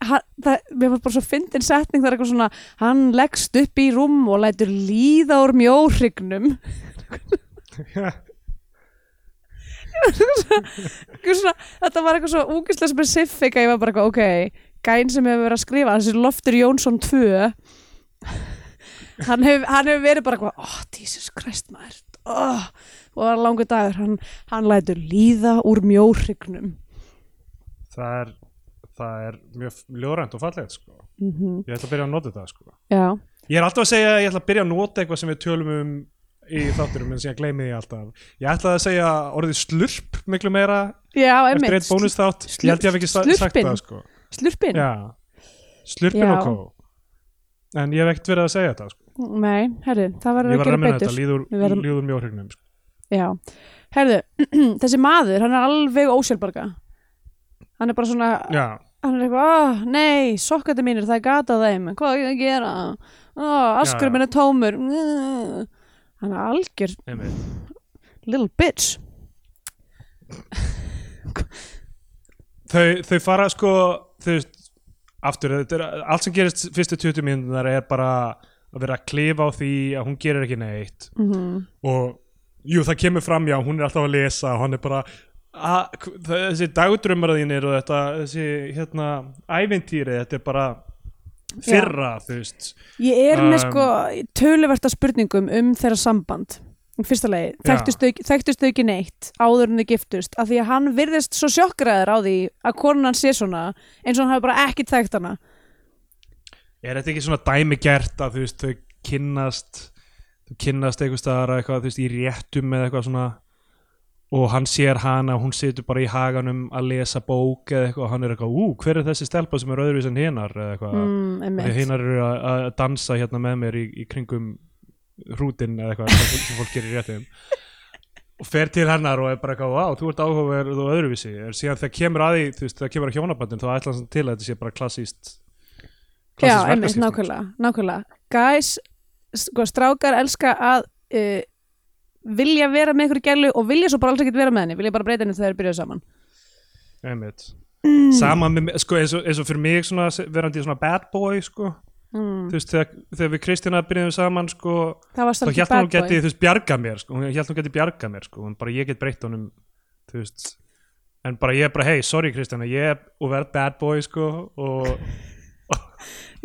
S2: <clears throat> hann, það, mér var bara svo fyndin setning það er eitthvað svona, hann leggst upp í rúm og lætur líða úr mjóhrygnum. <laughs> Svona, þetta var eitthvað svo úkislega specific að ég var bara eitthvað, ok, gæn sem hefur verið að skrifa, þessi Loftur Jónsson 2 <laughs> hann hefur, hefur verið bara eitthvað, oh, Jesus Christ maður. Oh, og það var langur dagur hann, hann lætur líða úr mjóhrygnum
S1: það er það er mjög ljórænt og fallegt sko.
S2: mm
S1: ég ætla að byrja að nota þetta sko. Ég er alltaf að segja að ég ætla að byrja að nota eitthvað sem við tölum um í þátturum en sem ég gleymi því alltaf ég ætla að segja orðið slurp miklu meira
S2: já,
S1: eftir
S2: einmitt
S1: eitt bónusþátt ég held ég hef ekki sa- sagt það sko.
S2: Slurpin?
S1: Já, slurpin
S2: Já.
S1: og kó En ég hef ekkert verið að segja þetta sko.
S2: Nei, herðu, það var
S1: Ég
S2: að
S1: var að
S2: gera betur
S1: þetta, líður,
S2: Við verðum-
S1: líður mjóhrygnum sko.
S2: Já, herðu, <clears throat> þessi maður, hann er alveg ósjálfbarga Hann er bara svona,
S1: Já,
S2: hann er eitthvað, nei, sokkati mínir, það er gata á þeim. Hvað er ég að gera? Askur
S1: Já.
S2: minn er tómur. Hann er algjör little bitch.
S1: Þau, þau fara sko Þú veist, aftur er, Allt sem gerist fyrstu 20 mínútunar er bara að vera að klifa á því að hún gerir ekki neitt.
S2: Mm
S1: og jú, það kemur fram já, hún er alltaf að lesa og hann er bara að, þessi dagdrömmaraðínir og þetta, þessi hérna ævintýri, þetta er bara fyrra, þú veist.
S2: Ég er með
S1: Um,
S2: sko töluverta spurningum um þeirra samband. Fyrsta lagi,
S1: Já.
S2: þekktust þau, ekki neitt áður en þau giftust? Af því að hann virðist svo sjokkræður á því að konan sé svona eins og hann hafi bara ekki þekkt hana.
S1: Er þetta ekki svona dæmi gert að þú veist, þau kynnast þau kynnast eitthvað staðar eitthvað, þú veist, í réttum eða eitthvað svona. Og hann sér hana, hún situr bara í haganum að lesa bók eða eitthvað og hann er eitthvað, ú, hver er þessi stelpa sem er öðruvís en hinar? eða eitthvað,
S2: mm,
S1: og hinar eru að, að dansa hérna með mér í, í kringum hrútin eða eitthvað sem fólk gerir í réttum og fer til hennar og er bara eitthvað, vá, þú ert áhugaverð og öðruvísi, er síðan þegar kemur að því þú veist, þegar kemur að hjónabandin, þá ætla hann til að þetta sé bara klassíst
S2: Já,
S1: klassísk
S2: einmitt, nákvæmlega, nákvæmlega. Guys, sko, strákar elska að uh, vilja vera með einhverju gælu og vilja svo bara alls ekkert vera með henni vilja bara breyta henni þegar þeir byrjuðu saman
S1: Einmitt.
S2: mm.
S1: sama með, sko, eins og, eins og fyrir mig svona, verandi svona bad boy sko.
S2: mm.
S1: þú veist, þegar, þegar við Kristina byrjuðum saman sko, þá hjælt hún geti, þú veist, bjarga mér sko. hún hjælt hún geti bjarga mér, sko. bara ég get breytt honum þú veist en bara ég er bara, hei, sorry Kristina, ég er og verð bad boy, sko og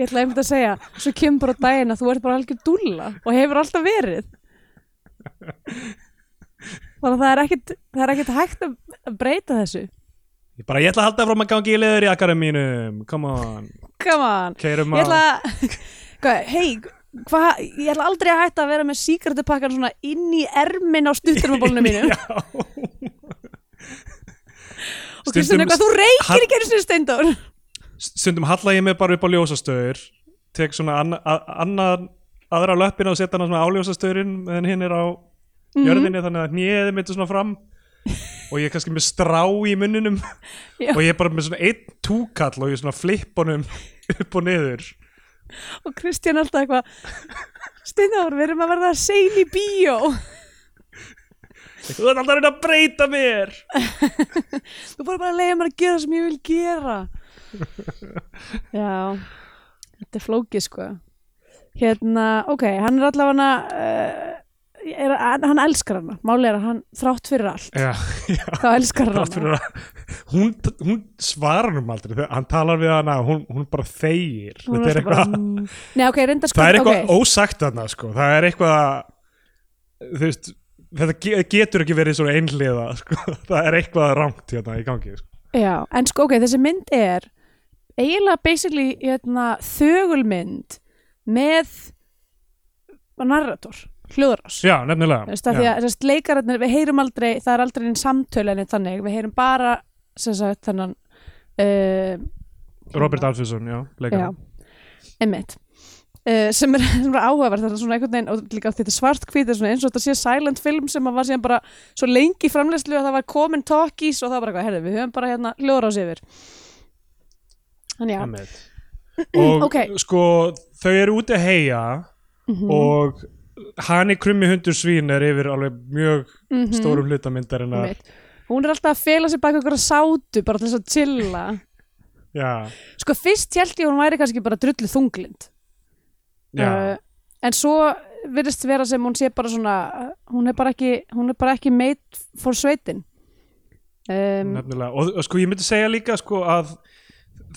S2: Ég ætla einmitt að segja, svo kemur bara á daginn að þú ert bara algjör dúlla og hefur alltaf verið. Þannig að það er ekkit, það er ekkit hægt að breyta þessu.
S1: Ég bara, ég ætla að halda frá að gangi í leður í akkarum mínum. Come on,
S2: Come on.
S1: Keirum
S2: Ég ætla <laughs> að, hei, hvað, ég ætla aldrei að hætta að vera með síkartupakkan svona inn í ermin á stutturmabólunum mínum. <laughs>
S1: Já,
S2: og Kristján eitthvað, þú reykir ekki einu sinni steindór
S1: stundum halla ég mig bara upp á ljósastöður tek svona anna, a- annað aðra löppina og setja svona á ljósastöðurinn meðan hinn er á
S2: Mhm.
S1: jörðinni þannig að hnýðið mitt er svona fram. Og ég er kannski með strá í munninum. Og ég er bara með svona einn túkall og ég er svona flipp honum upp og niður.
S2: Og Kristján alltaf eitthvað steindór, við erum að verða sein í bíó.
S1: Þú ert alltaf að reyna að breyta mér. <laughs>
S2: Þú bara bara að leiða mér að gera sem ég vil gera <laughs> já þetta er flókið sko hérna, ok, hann er allavega uh, er, hann elskar hana máli er að hann þrátt fyrir allt
S1: já, já
S2: þá elskar hann
S1: að, hún, hún svarar um aldrei hann talar við hana hún, hún bara þegir
S2: Hún
S1: Þetta er eitthvað,
S2: mm. Nei, ok, reynda sko
S1: það er eitthvað
S2: okay.
S1: ósagt þarna sko. það er eitthvað þú veist, þetta ge- getur ekki verið svona einhliða sko. <laughs> það er eitthvað rangt hérna í gangi sko.
S2: Já, en sko ok, þessi mynd er eiginlega basically hérna, þögulmynd með narrator, hljóðrás.
S1: Já, nefnilega.
S2: Því að þessast leikararnir, við heyrum aldrei það er aldrei einn samtölu enn þannig. Við heyrum bara sagt þennan uh,
S1: Robert Alfriðsson, já,
S2: já,
S1: leikar
S2: einmitt. Uh, sem er, <laughs> sem er áhugaverð það er svona einhvern veginn, og líka þetta svart hvít eins og þetta sé silent film sem var síðan bara svo lengi í framleiðslu að það var komin talkies og það var bara eitthvað, herðu, við höfum bara hérna hljóðrás yfir þannig já,
S1: og
S2: Ok.
S1: sko þau eru úti að heia
S2: Mhm.
S1: og hann í krummi hundur svín er yfir alveg mjög
S2: Mhm.
S1: stórum hlutamyndarinnar
S2: hún er alltaf að fela sig baka ykkur að sátu bara til þess að chilla.
S1: Já,
S2: sko fyrst held ég að hún væri kannski bara drullu þunglind. Uh, en svo virðist vera sem hún sé bara svona hún er bara ekki, hún er bara ekki made for sveitin. Um,
S1: nefnilega. Og, og sko ég myndi segja líka sko að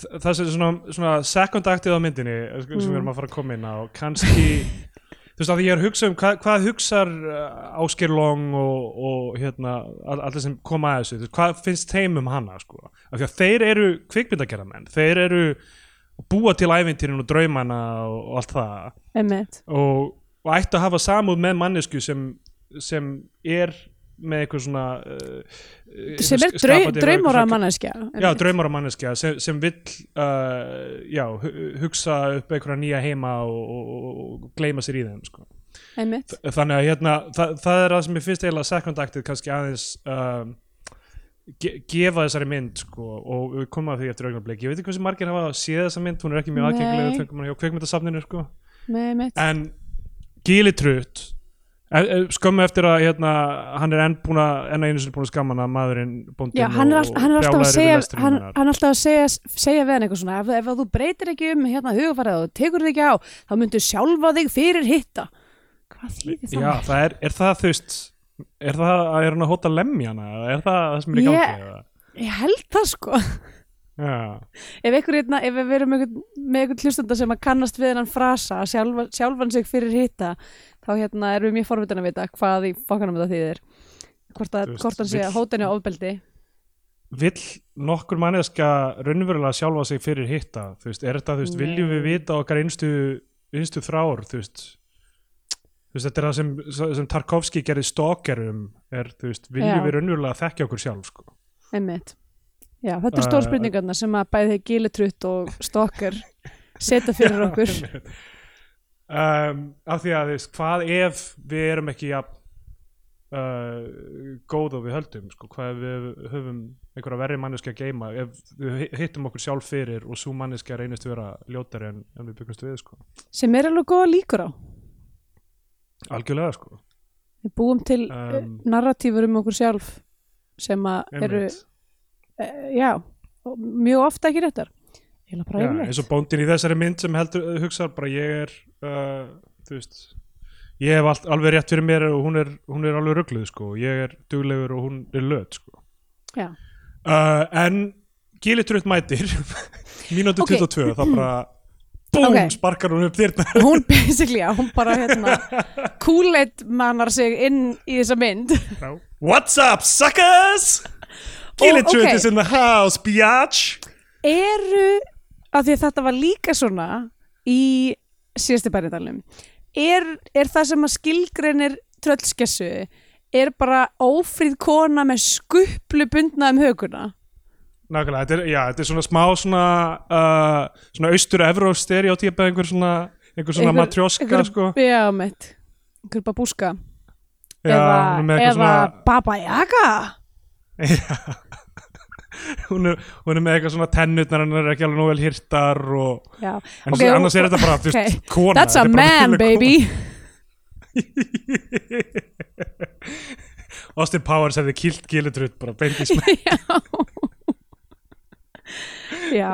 S1: það sem svona, svona second actið á myndinni eh, sem við
S2: Mm.
S1: erum að fara að koma inn á kannski þú veist að ég er að hugsa um hvað, hvað hugsar uh, Ásker Long og, og hérna all- allir sem koma að þessu, þú veist, hvað finnst þeim um hana sko, af því að þeir eru kvikmyndagerðamenn, þeir eru búa til ævintýrin og draumana og, og allt það. Og, og ættu að hafa samúð með mannesku sem, sem er með eitthvað svona uh,
S2: sem er
S1: skapandi
S2: drau,
S1: eitthvað
S2: draumóra manneskja
S1: Já, draumar manneskja sem, sem vill uh, já, hu- hugsa upp einhverja nýja heima og, og, og gleyma sér í þeim sko. þannig að hérna, það, það er það sem ég finnst eiginlega second actið kannski aðeins um, ge gefa þessari mynd sko, og við komum að því eftir augnablik. Ég veit ekki hversu margir hafa séð þessa mynd hún er ekki mjög aðgengilega fengum hana hjá kveikmyndasafninu sko. en Gili Trutt skömmu eftir að hérna, hann er enn búin að enn einu sinni búin að skamma hana maðurinn bóndinn
S2: Já, hann er, all,
S1: og
S2: hann er alltaf að segja hann, hann er alltaf að segja, segja við hann eitthvað svona ef, ef þú breytir ekki um hérna hugafærið og tekur þig ekki á þá myndu sjálfa þig fyrir hitta hvað þýðir það?
S1: Já, það er, er það þú veist er það að er hann að hóta lemjana eða er það það sem er í gangi
S2: Ég-. Ég held það sko
S1: Já,
S2: ef, einhver, hérna, ef við verum með einhvern hlustanda sem að kannast við hennan frasa sjálfa, sjálfan sig fyrir hitta þá hérna erum við mjög forvitin að vita hvað í fokkanum þetta þýðir. Hvort, að, hvort hann sé að henni ofbeldi.
S1: Vill nokkur manneska raunverulega sjálfa sig fyrir hitta? Þú veist, er þetta, þú veist,
S2: Nei.
S1: viljum við vita okkar einstu, einstu þrár þú veist? Þú veist, þetta er það sem, sem Tarkovski gerði stalkerum er, þú veist, viljum
S2: Já.
S1: við raunverulega þekkja okkur sjálf sko.
S2: einmitt. Já, þetta er
S1: Uh,
S2: spurningarna sem að bæði gilitrutt og stokkar setja fyrir okkur <laughs>
S1: um, af því að þú veist, hvað ef við erum ekki ja, uh, góð og við höldum sko, hvað ef við höfum einhverja verri manneski að geima ef við hi- hittum okkur sjálf fyrir og svo manneski að reynist vera ljótari en, en við byggumst við sko.
S2: sem er alveg góða líkur á.
S1: Algjörlega sko.
S2: Við búum til
S1: Um,
S2: narratífur um okkur sjálf sem að eru, uh, já, mjög ofta ekki réttar.
S1: Eins og bóndin í þessari mynd sem heldur hugsar bara ég er uh, þú veist ég hef allt, alveg rétt fyrir mér og hún er, hún er alveg ruggluð sko ég er duglegur og hún er löt sko uh, en Gilitrutt mætir <laughs> mínútu
S2: Ok.
S1: 22 þá bara <clears throat> búm,
S2: Ok.
S1: sparkar hún upp þyrna
S2: Hún basically, já, hún bara hérna kúleit mannar sig inn í þessa mynd.
S1: What's up suckers Gilitrutt
S2: ok.
S1: is in the house biatch
S2: Eru, af því að þetta var líka svona í síðasti bæriðalum er, er það sem að skilgreinir tröllskessu er bara ófríð kona með skuplu bundna um höguna
S1: Nákvæmlega, þetta er, já, þetta er svona smá svona, uh, svona austur-evró stereotypa einhver svona, einhver svona
S2: Einhver-
S1: matrjóska
S2: einhver-
S1: sko.
S2: já, mitt, einhver babúska.
S1: Já,
S2: eða, eða Baba Yaga? <laughs>
S1: Já hún er, hún er með eitthvað svona tennutnar hann er ekki alveg nú vel hirtar og, en
S2: Ok,
S1: okay, annars er þetta bara, þú
S2: ok.
S1: veist, kona
S2: that's a man baby. <laughs>
S1: Austin Powers hefði kilt Gilletrutt bara beint í smæk <laughs>
S2: já. Já.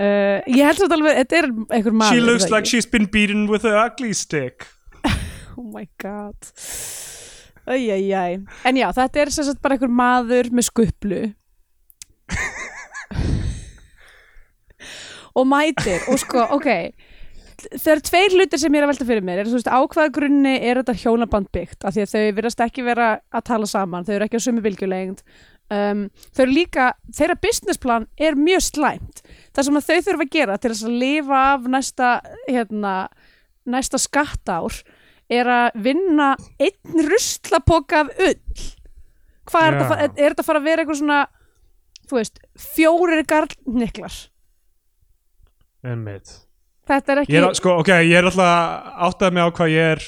S2: Uh, ég held svo alveg þetta er einhver maður
S1: She looks
S2: það
S1: like she's been beaten with a ugly stick. <laughs>
S2: Oh my god. Æjæjæj. En já, þetta er sagt bara einhver maður með skuplu og mætir og sko, ok. Það eru tveir hlutir sem ég er að velta fyrir mér er, veist, á hvaða grunni er þetta hjónaband byggt? Af því að þau virðast ekki vera að tala saman þau eru ekki á sömu bylgjulengd. Um, þau eru líka, þeirra businessplan er mjög slæmt. Það sem þau þurfa að gera til að lifa af næsta hérna, næsta skattár er að vinna einn ruslapoka af ull. Hvað er,
S1: Já.
S2: þetta, er þetta að fara að vera eitthvað svona þú veist, fjórir garlniklar
S1: Einmitt.
S2: þetta er ekki
S1: Ég er, sko, ok, ég er alltaf áttað mig á hvað ég er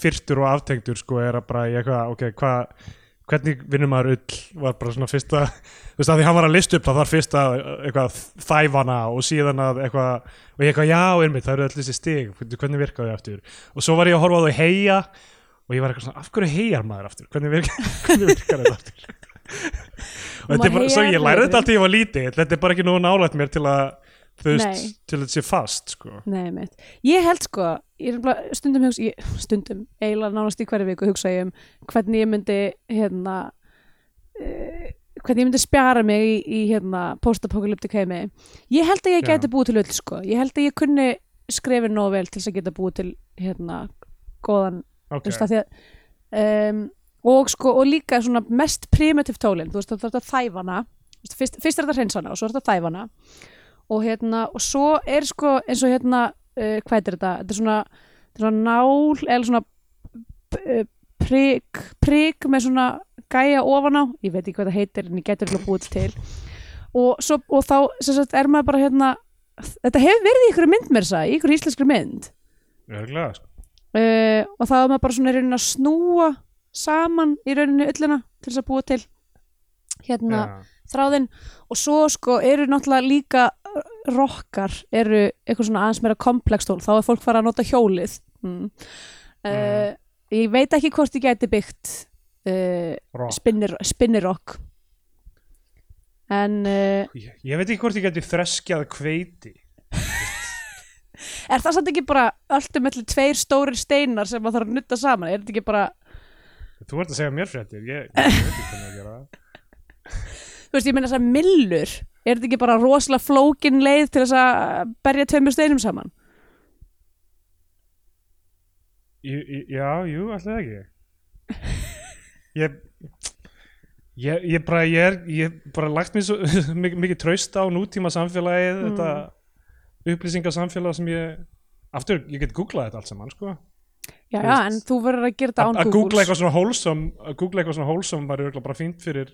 S1: fyrtur og aftengtur, sko, er að bara, ég eitthvað, ok, hvað, hvernig vinnur maður ull, var bara svona fyrsta, þú veist, að því hann var að lista upp, það var fyrsta, eitthvað, þæfana og síðan að eitthvað, og ég eitthvað, já, einmitt, það eru öll þessi stig, hvernig virka þau aftur, og svo var ég að horfa á þau heia, og ég var eitthvað svona, af hverju heijar maður aftur, hvernig virka, <laughs> hvernig virkar þetta aftur? Og þetta er bara, svo ég lærði þetta alltaf ég var lítið, þetta er bara ekki nú nálægt mér til að, þú veist, til að þetta sé fast, sko.
S2: Nei, mitt. Ég held sko, ég stundum hugsa, ég, stundum, eiginlega nánast í hverju viku hugsa ég um hvernig ég myndi hérna uh, hvernig ég myndi spjara mig í, í hérna post-apocalyptic heimi. Ég held að ég
S1: Já.
S2: gæti búið til öll sko. Ég held að ég kunni skrifið nóg vel til þess að geta búið til hérna góðan,
S1: Ok,
S2: þú veist að því að um, og sko, og líka svona mest primitive tólin, þú veist, þetta þæfana Þú veist, fyrst, fyrst er þetta hreinsana og svo er þetta þæfana og hérna, og svo er sko eins og hérna, uh, hvað er þetta? Þetta er svona, þetta er svona nál eða svona uh, prik, prik með svona gæja ofan á, ég veit ekki hvað það heitir en ég getur ekki búið til. Og, svo, og þá sagt, er maður bara hérna þetta hefur verið í ykkur mynd mér þess í ykkur íslenskri mynd. Uh, og þá er maður bara svona í rauninni að snúa saman í rauninni ullina til þess að búa til hérna
S1: Já.
S2: þráðinn. Og svo sko eru náttúrulega líka rockar eru eitthvað svona aðeins meira komplextól þá er fólk fara að nota hjólið. Mm. uh, ég veit ekki hvort ég gæti byggt uh,
S1: Rock.
S2: spinnir, spinnirrock en uh,
S1: Ég, ég veit ekki hvort ég geti þreskjað hveiti.
S2: Er það samt ekki bara alltaf mellir tveir stórir steinar sem maður þarf að nutta saman? Er þetta ekki bara
S1: Þú ert að segja mér fréttir Ég, ég veit ekki hvernig að gera það
S2: þú veist, ég meina þess að millur er þetta ekki bara rosalega flókin leið til þess að berja tveimur steinum saman
S1: Jú- Já, jú, alltaf ekki Ég Ég, ég bara, ég er, ég bara lagt mér svo <laughs> mikið, traust á nútíma samfélagið,
S2: Mm.
S1: þetta upplýsingasamfélag sem ég, aftur, ég get googlað þetta allt saman, sko.
S2: Já, já, en þú verður að gera þetta
S1: Að
S2: án
S1: að
S2: Google
S1: googla eitthvað svona wholesome, að googla eitthvað svona wholesome var örugglega bara fínt fyrir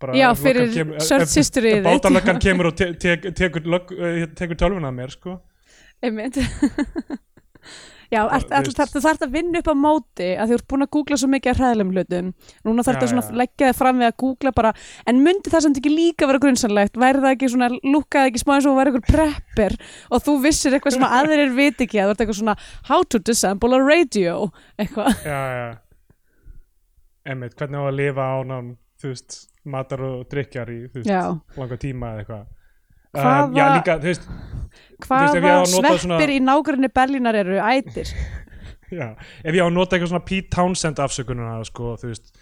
S1: bara
S2: Já, fyrir
S1: kemur-
S2: search historyið þitt.
S1: Bátalöggan kemur og <laughs> te te tekur, eh, tekur tölvuna af mér, sko.
S2: einmitt já,
S1: þú
S2: þarf, að vinna upp á móti að þú ert búin að googla svo mikið að hræðilegum hlutum. Núna þarf þetta að leggja þig fram við að googla bara en myndi það samt ekki líka vera grunnsanlegt væri það ekki svona, lúkkaði ekki smá eins og væri eitthvað prepper og þú vissir eitthvað sem <laughs> aðrir vit ekki að þú ert eitthvað svona how to disassemble a radio? Eitthvað.
S1: Já, já. Emmitt, hvernig á að lifa án þú veist, matar og drikjar í, veist, langa tíma eða eitthvað.
S2: Hvaða-
S1: Um, já, líka, veist,
S2: hvaða
S1: á nota
S2: sveppir
S1: svona-
S2: í nágrinni Berlínar eru ætir <laughs>
S1: já, ef ég á að nota eitthvað svona Pete Townsend afsökununa, sko, veist,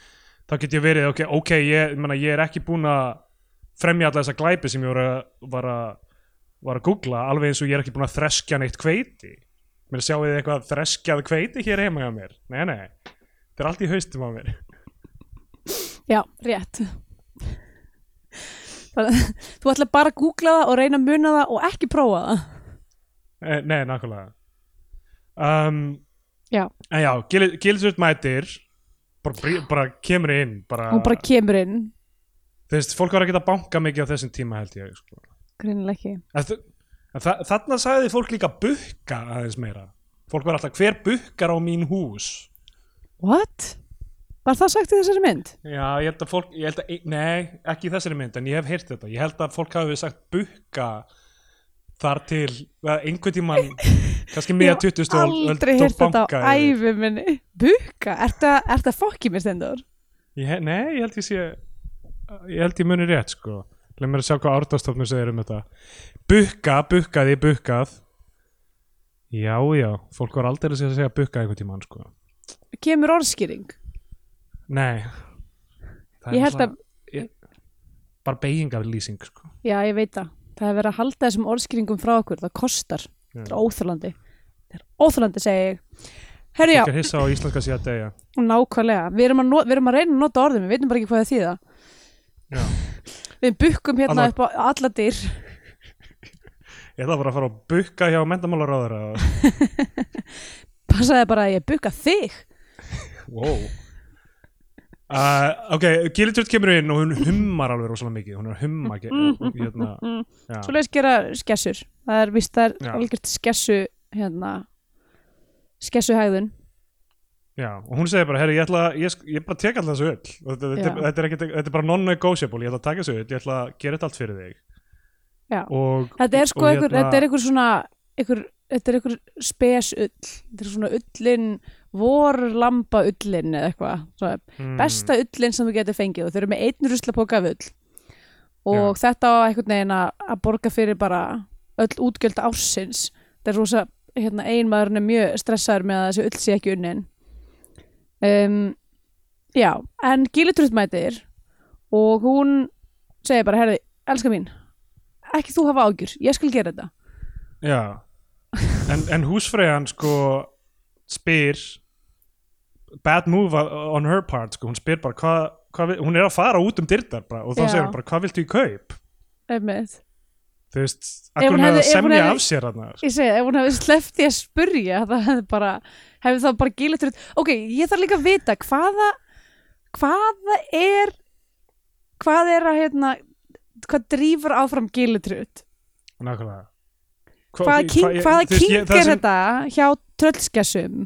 S1: þá get ég verið, ok, ok, ég, meina, ég er ekki búin að fremja alla þessa glæpi sem ég var að, var að, var að googla, alveg eins og ég er ekki búin að þreskja neitt kveiti. Mér sjáu þið eitthvað þreskjað kveiti hér heima hjá mér. Nei, nei, þetta er allt í haustum á mér.
S2: Já, rétt Að <laughs> Þú ætla bara að googla það og reyna að muna það og ekki prófa það
S1: Eh, Nei, nákvæmlega um,
S2: Já.
S1: En já, Gilsut mætir bara, brí- bara kemur inn bara,
S2: hún bara kemur inn
S1: Þú veist, fólk var að banka mikið á þessum tíma held ég sko.
S2: greinilega ekki
S1: en þa Þarna sagði fólk líka bukka aðeins meira Fólk var alltaf, hver bukkar á mín hús?
S2: what? Var það sagt í þessari mynd?
S1: Já, ég held að fólk, ég held að, nei, ekki í þessari mynd en ég hef heyrt þetta, ég held að fólk hafi sagt bukka þar til eða einhvern tímann, <laughs> kannski miða 20 stól
S2: aldrei heyrt þetta á æfi minni. Bukka, ert það fokki mér stendur?
S1: ég, Nei, ég held ég sé ég held ég muni rétt, sko. Leð mér að sjá hvað ártastofnum segir um þetta. Bukka, bukkaði, bukkað. Já, já, fólk var aldrei að segja bukka einhvern tímann, sko.
S2: Kemur orðskýring
S1: Nei.
S2: Ég held að-
S1: ég, bara beigingaflýsing, sko.
S2: Já ég veit það, það er verið að halda þessum orðskýringum frá okkur, það kostar. Það er óþjólandi það er óþjólandi segi ég. Já,
S1: Fólk er hissa á íslenska síðan degja
S2: nákvæmlega. Við erum, no, við erum að reyna að nota orðum, við veitum bara ekki hvað það þýða.
S1: Já.
S2: við bukkum hérna
S1: Alveg.
S2: upp á alla dyr.
S1: Ég ætla bara að fara að bukka hjá mentamálaráður <laughs>
S2: passaði bara að ég bukka þig.
S1: Wow. Uh, Ok, Giliturt kemur inn og hún hummar alveg rosalega mikið. Hún er humma hérna,
S2: svo leiðis gera skessur. Það er vist það er algjört skessu hérna skessu hægðun
S1: já, og hún segir bara, herri, ég ætla ég, ég bara tek alltaf þessu öll. Þetta, þetta, þetta, er ekkit, þetta er bara non-negotiable. Ég ætla að taka þessu öll, ég ætla að gera þetta allt fyrir þig.
S2: Já.
S1: og
S2: þetta er sko einhver,
S1: hérna-
S2: þetta er einhver svona einhver, þetta er einhver spes ull. Þetta er svona ullin vorlamba ullin eða eitthvað.
S1: Mm,
S2: besta ullin sem þú getur fengið. Og þau eru með einn ruslapoka af ull. Og þetta á einhvern veginn að að borga fyrir bara öll útgjöld ársins. Þetta er rosa, hérna, einmaðurinn er mjög stressaður með að þessi ull sé ekki unnin. Um, já, en Gílitrúð mætir og hún segir bara, herði, elska mín ekki þú hafa ágjur, ég skal gera þetta.
S1: Já. En, en húsfreyjan sko spyr bad move on her part sko. hún spyr bara hvað hva, hún er að fara út um dyrdar bara, og þá segir hún bara hvað viltu í kaup
S2: Einmitt.
S1: þú veist, akkur
S2: hún
S1: hefði að semja
S2: hefði-
S1: af sér þarna sko.
S2: ég segi, ef hún hefði sleppt í að spurja það hefði bara, hefði þá bara Gílitrúð ok, ég þarf líka að vita hvaða hvaða er hvað er að hérna hvað drífur áfram Gílitrúð
S1: nákvæmlega Hva-
S2: hvaða
S1: þú veist,
S2: king er
S1: það
S2: þetta hjá tröllskessum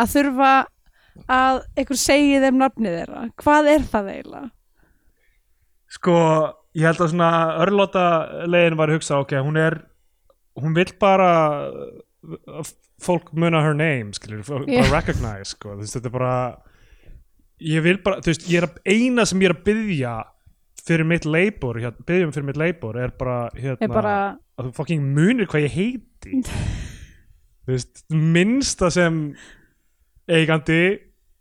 S2: að þurfa að einhver segi þeim nafnið þeirra hvað er það eiginlega?
S1: sko, ég held að svona örlóta leiðin var að hugsa, ok, hún er hún vill bara að fólk muna her name skilur, bara
S2: Já.
S1: recognize sko. þú veist, þetta er bara ég vil bara, þú veist, ég er að, eina sem ég er að byggja fyrir mitt labor, hérna, byggjum fyrir mitt labor er bara, hérna,
S2: bara,
S1: að þú fucking munir hvað ég heiti <laughs> þú veist, minnsta sem eigandi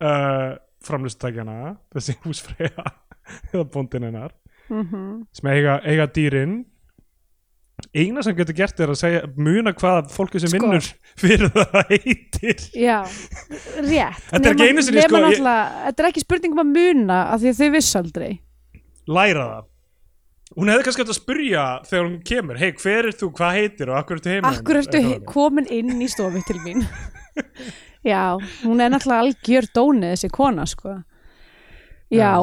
S1: uh, framlustækjana þessi húsfreyja <laughs> eða bóndin hennar
S2: mm
S1: sem eiga, eiga dýrin. Eina sem getur gert er að segja muna hvað fólki sem
S2: Sko.
S1: vinnur fyrir það <laughs> heitir.
S2: Já rétt.
S1: Þetta er ekki einu sinni, sko, ég-
S2: þetta er ekki spurning um að muna af því að þau viss aldrei.
S1: Læra það. Hún hefði kannski hægt að spurja þegar hún kemur hei hver er þú, hvað heitir og akkur ertu heima?
S2: Akkur ertu komin inn í stofu til mín <laughs> Já, hún er náttúrulega algjör dónið þessi kona sko. Já,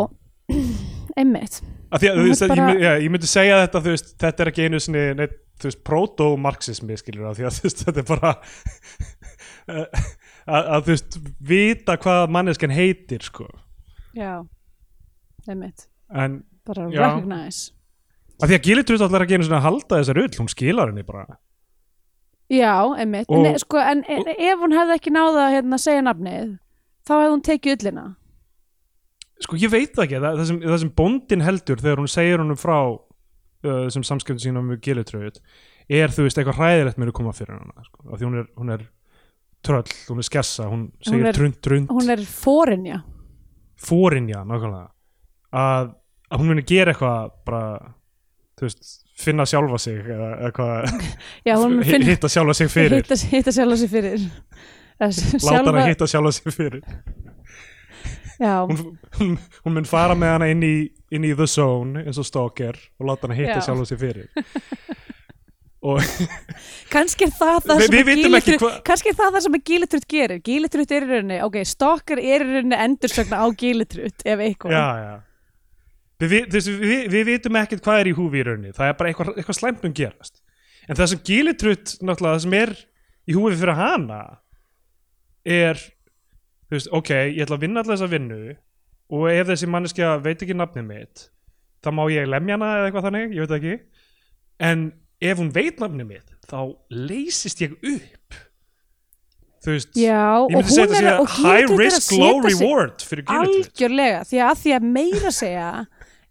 S2: <clears throat> einmitt.
S1: Að að veist, bara... ég, já, ég myndi segja þetta veist, þetta er ekki einu sinni neitt, veist, proto-marxismi skilur það, því að þetta er bara <laughs> að, að þú veist vita hvað manneskjan heitir sko,
S2: Já, einmitt.
S1: En
S2: Bara recognize.
S1: Að því að Gilitrud allar ekki einu sinni að halda þessar ull, hún skilar henni bara
S2: Já, einmitt.
S1: Og-
S2: en, sko, en en ef hún hefði ekki náða að hérna, segja nafnið þá hefði hún tekið ullina.
S1: Sko ég veit ekki, það, það, sem, það sem bóndin heldur þegar hún segir honum frá uh, þessum samskiptum sínum með Gilitrud er þú veist eitthvað hræðilegt mér að koma fyrir hana sko. af því hún er, hún er tröll, hún er skessa hún segir
S2: er-
S1: trund trund
S2: Hún er fórinja
S1: fórinja nákvæmlega. Að, að hún muni gera eitthvað bara þú veist, finna sjálfa sig eða eitthvað, <laughs>
S2: Já, hún finn,
S1: hitta sjálfa sig fyrir.
S2: Hitta, hitta sjálfa sig fyrir. <laughs>
S1: Láta hana hitta sjálfa sig fyrir.
S2: Já,
S1: hún, hún, hún mun fara með hana inn í, inn í the zone eins og stalker og láta hana hitta
S2: Já.
S1: sjálfa sig fyrir. <laughs> Og
S2: kannski er það það
S1: Við-
S2: sem
S1: við
S2: að
S1: vitum ekki
S2: Gilitrutt
S1: hva-
S2: kannski er það það sem að Gilitrutt gerir. Gilitrutt er í rauninni, ok, Stalker er í rauninni endursögna á Gilitrutt ef eitthvað.
S1: Já, já við, við, við, við, vitum ekkert hvað er í húfi í rauninni. Það er bara eitthvað, eitthvað slæmt um gerast. En það sem Gilitrutt náttúrulega það sem er í húfi fyrir hana er þú veist, ok, ég ætla að vinna alltaf þessa vinnu og ef þessi manneskja veit ekki nafnið mitt þá má ég lemja hana eða eitthvað þannig, ég veit ekki. En ef hún veit nafnið mitt þá leysist ég upp. Þú veist
S2: Já,
S1: ég myndi segja þetta
S2: að
S1: high risk, low reward fyrir Gilitrutt
S2: algjörlega, því að, því að meira segja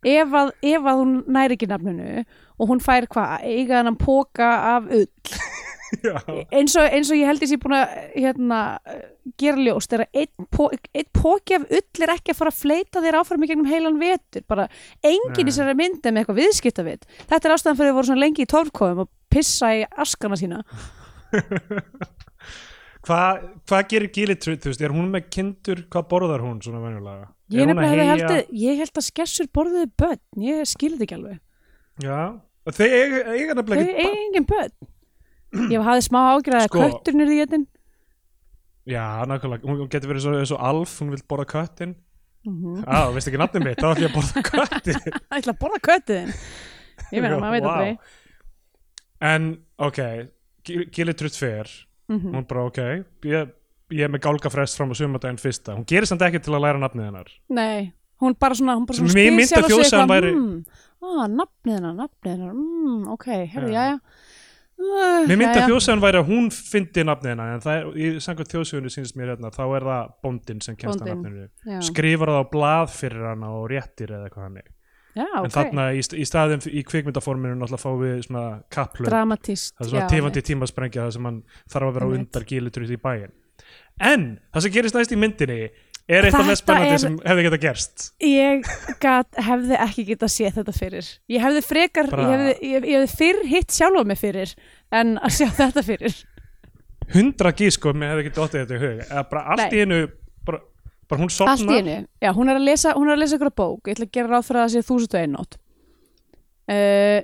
S2: ef að, ef að hún næri ekki nafninu og hún fær hvað, eiga hann póka af <laughs>
S1: Já.
S2: eins og, eins og ég held ég sé búin að hérna, gera ljóst er að einn, einn póki af ull er ekki að fara að fleita þér áfram í gegnum heilan vetur bara enginn í
S1: Nei.
S2: þessari myndi með eitthvað viðskiptavit þetta er ástæðan fyrir að voru svona lengi í torfkóðum og pissa í askana sína <laughs>
S1: Hvað hva gerir Gilitrutt, þú veist, er hún með kindur, hvað borðar hún svona venjulega?
S2: ég,
S1: að
S2: haldið, ég held að skessur borðuðu börn, ég skilði ekki alveg.
S1: Já, þau eiga, eiga nefnilega
S2: eiga
S1: ekki
S2: engin börn. Ég hafði smá ágjörð að
S1: Sko-
S2: kötturinn er í þetta
S1: Já, nákvæmlega, hún getur verið svo, svo alf, hún vil borða köttin
S2: mm
S1: Já, þú veist ekki nafnið mitt, þá ætlum ég að borða <laughs> köttin
S2: ég ætla að borða köttuðin ég meina, <laughs> maður veit
S1: Vá.
S2: aldrei.
S1: En, ok, Gilitrutt fer
S2: Mhm.
S1: hún bara, ok, ég, ég er með gálgafrest fram á sumardaginn fyrsta hún gerir samt ekki til að læra nafnið hennar
S2: Nei, hún bara svona, hún bara svona spyr
S1: myndi að
S2: sjálfa sig
S1: þjóðsagan
S2: eitthvað,
S1: væri-
S2: mm, á, nafnið hennar, nafnið hennar, mm, ok, herri,
S1: Já.
S2: jæja. Uh,
S1: Mér myndi að þjóðsögun væri að hún fyndi nafnið hennar en það er, í samkvæmt þjóðsögunni sínst mér hérna, þá er það bóndin sem kemst að nafninu
S2: Já,
S1: skrifar það á blað fyrir hana og réttir eða eitthvað hannig
S2: já
S1: en
S2: ok,
S1: þarna í, í staðin í kvikmyndaforminu náttúrulega fáum við svona kapplöp
S2: dramatíst.
S1: það er svona tifandi tímasprengja það sem hann þarf að vera á
S2: Einmitt.
S1: undar gílutrut í bæin en það sem gerist næst í myndinni er eitt af mest spennandi sem hefði geta gerst
S2: Ég gat, hefði ekki getað séð þetta fyrir. Ég hefði frekar,
S1: Bara-
S2: ég, hefði, ég, ég hefði fyrr hitt sjálfa mig fyrir en að sjá þetta fyrir.
S1: hundra gís sko, mér hefði ekki dottið þetta í hug allt
S2: Nei.
S1: í einu bara, bara hún sopnar
S2: já, hún er að lesa, hún er að lesa ykkur bók, ég ætla að gera ráð fyrir að það sé þúsund og einnótt. Uh,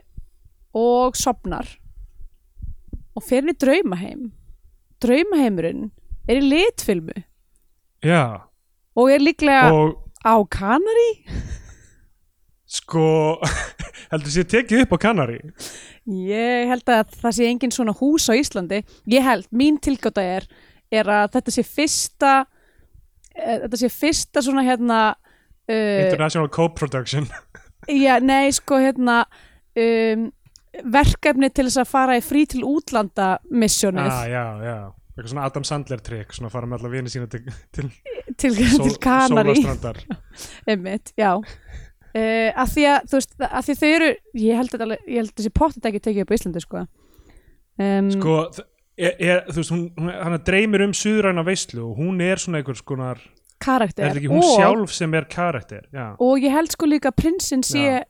S2: og sopnar og fer í draumaheim. Draumaheimurinn er í litfilmu
S1: já,
S2: og er líklega
S1: og
S2: á Kanari.
S1: sko <laughs> heldur sér tekið upp á Kanari
S2: Ég held að það sé engin svona hús á Íslandi. Ég held, mín tilgáta er, er að þetta sé fyrsta, þetta sé fyrsta svona hérna, uh,
S1: International Co-Production <laughs>
S2: já, nei, sko hérna, um, verkefni til þess að fara í frí til útlanda missjónið
S1: ah, já, já, eitthvað svona Adam Sandler trikk svona fara með alla vini sína til, til,
S2: til,
S1: sól,
S2: til Kanari. <laughs> Einmitt, já. Uh, að því að, þú veist, að því þau eru, ég held að, ég held að þessi pottet ekki tekið upp á Íslandi, sko. Um,
S1: sko, þ- er, er, þú veist, hún, hún hann dreymir um suðræna veislu og hún er svona einhvers konar
S2: karakter.
S1: er ekki hún
S2: og,
S1: sjálf sem er karakter já,
S2: Og ég held sko líka að prinsinn sé,
S1: Já.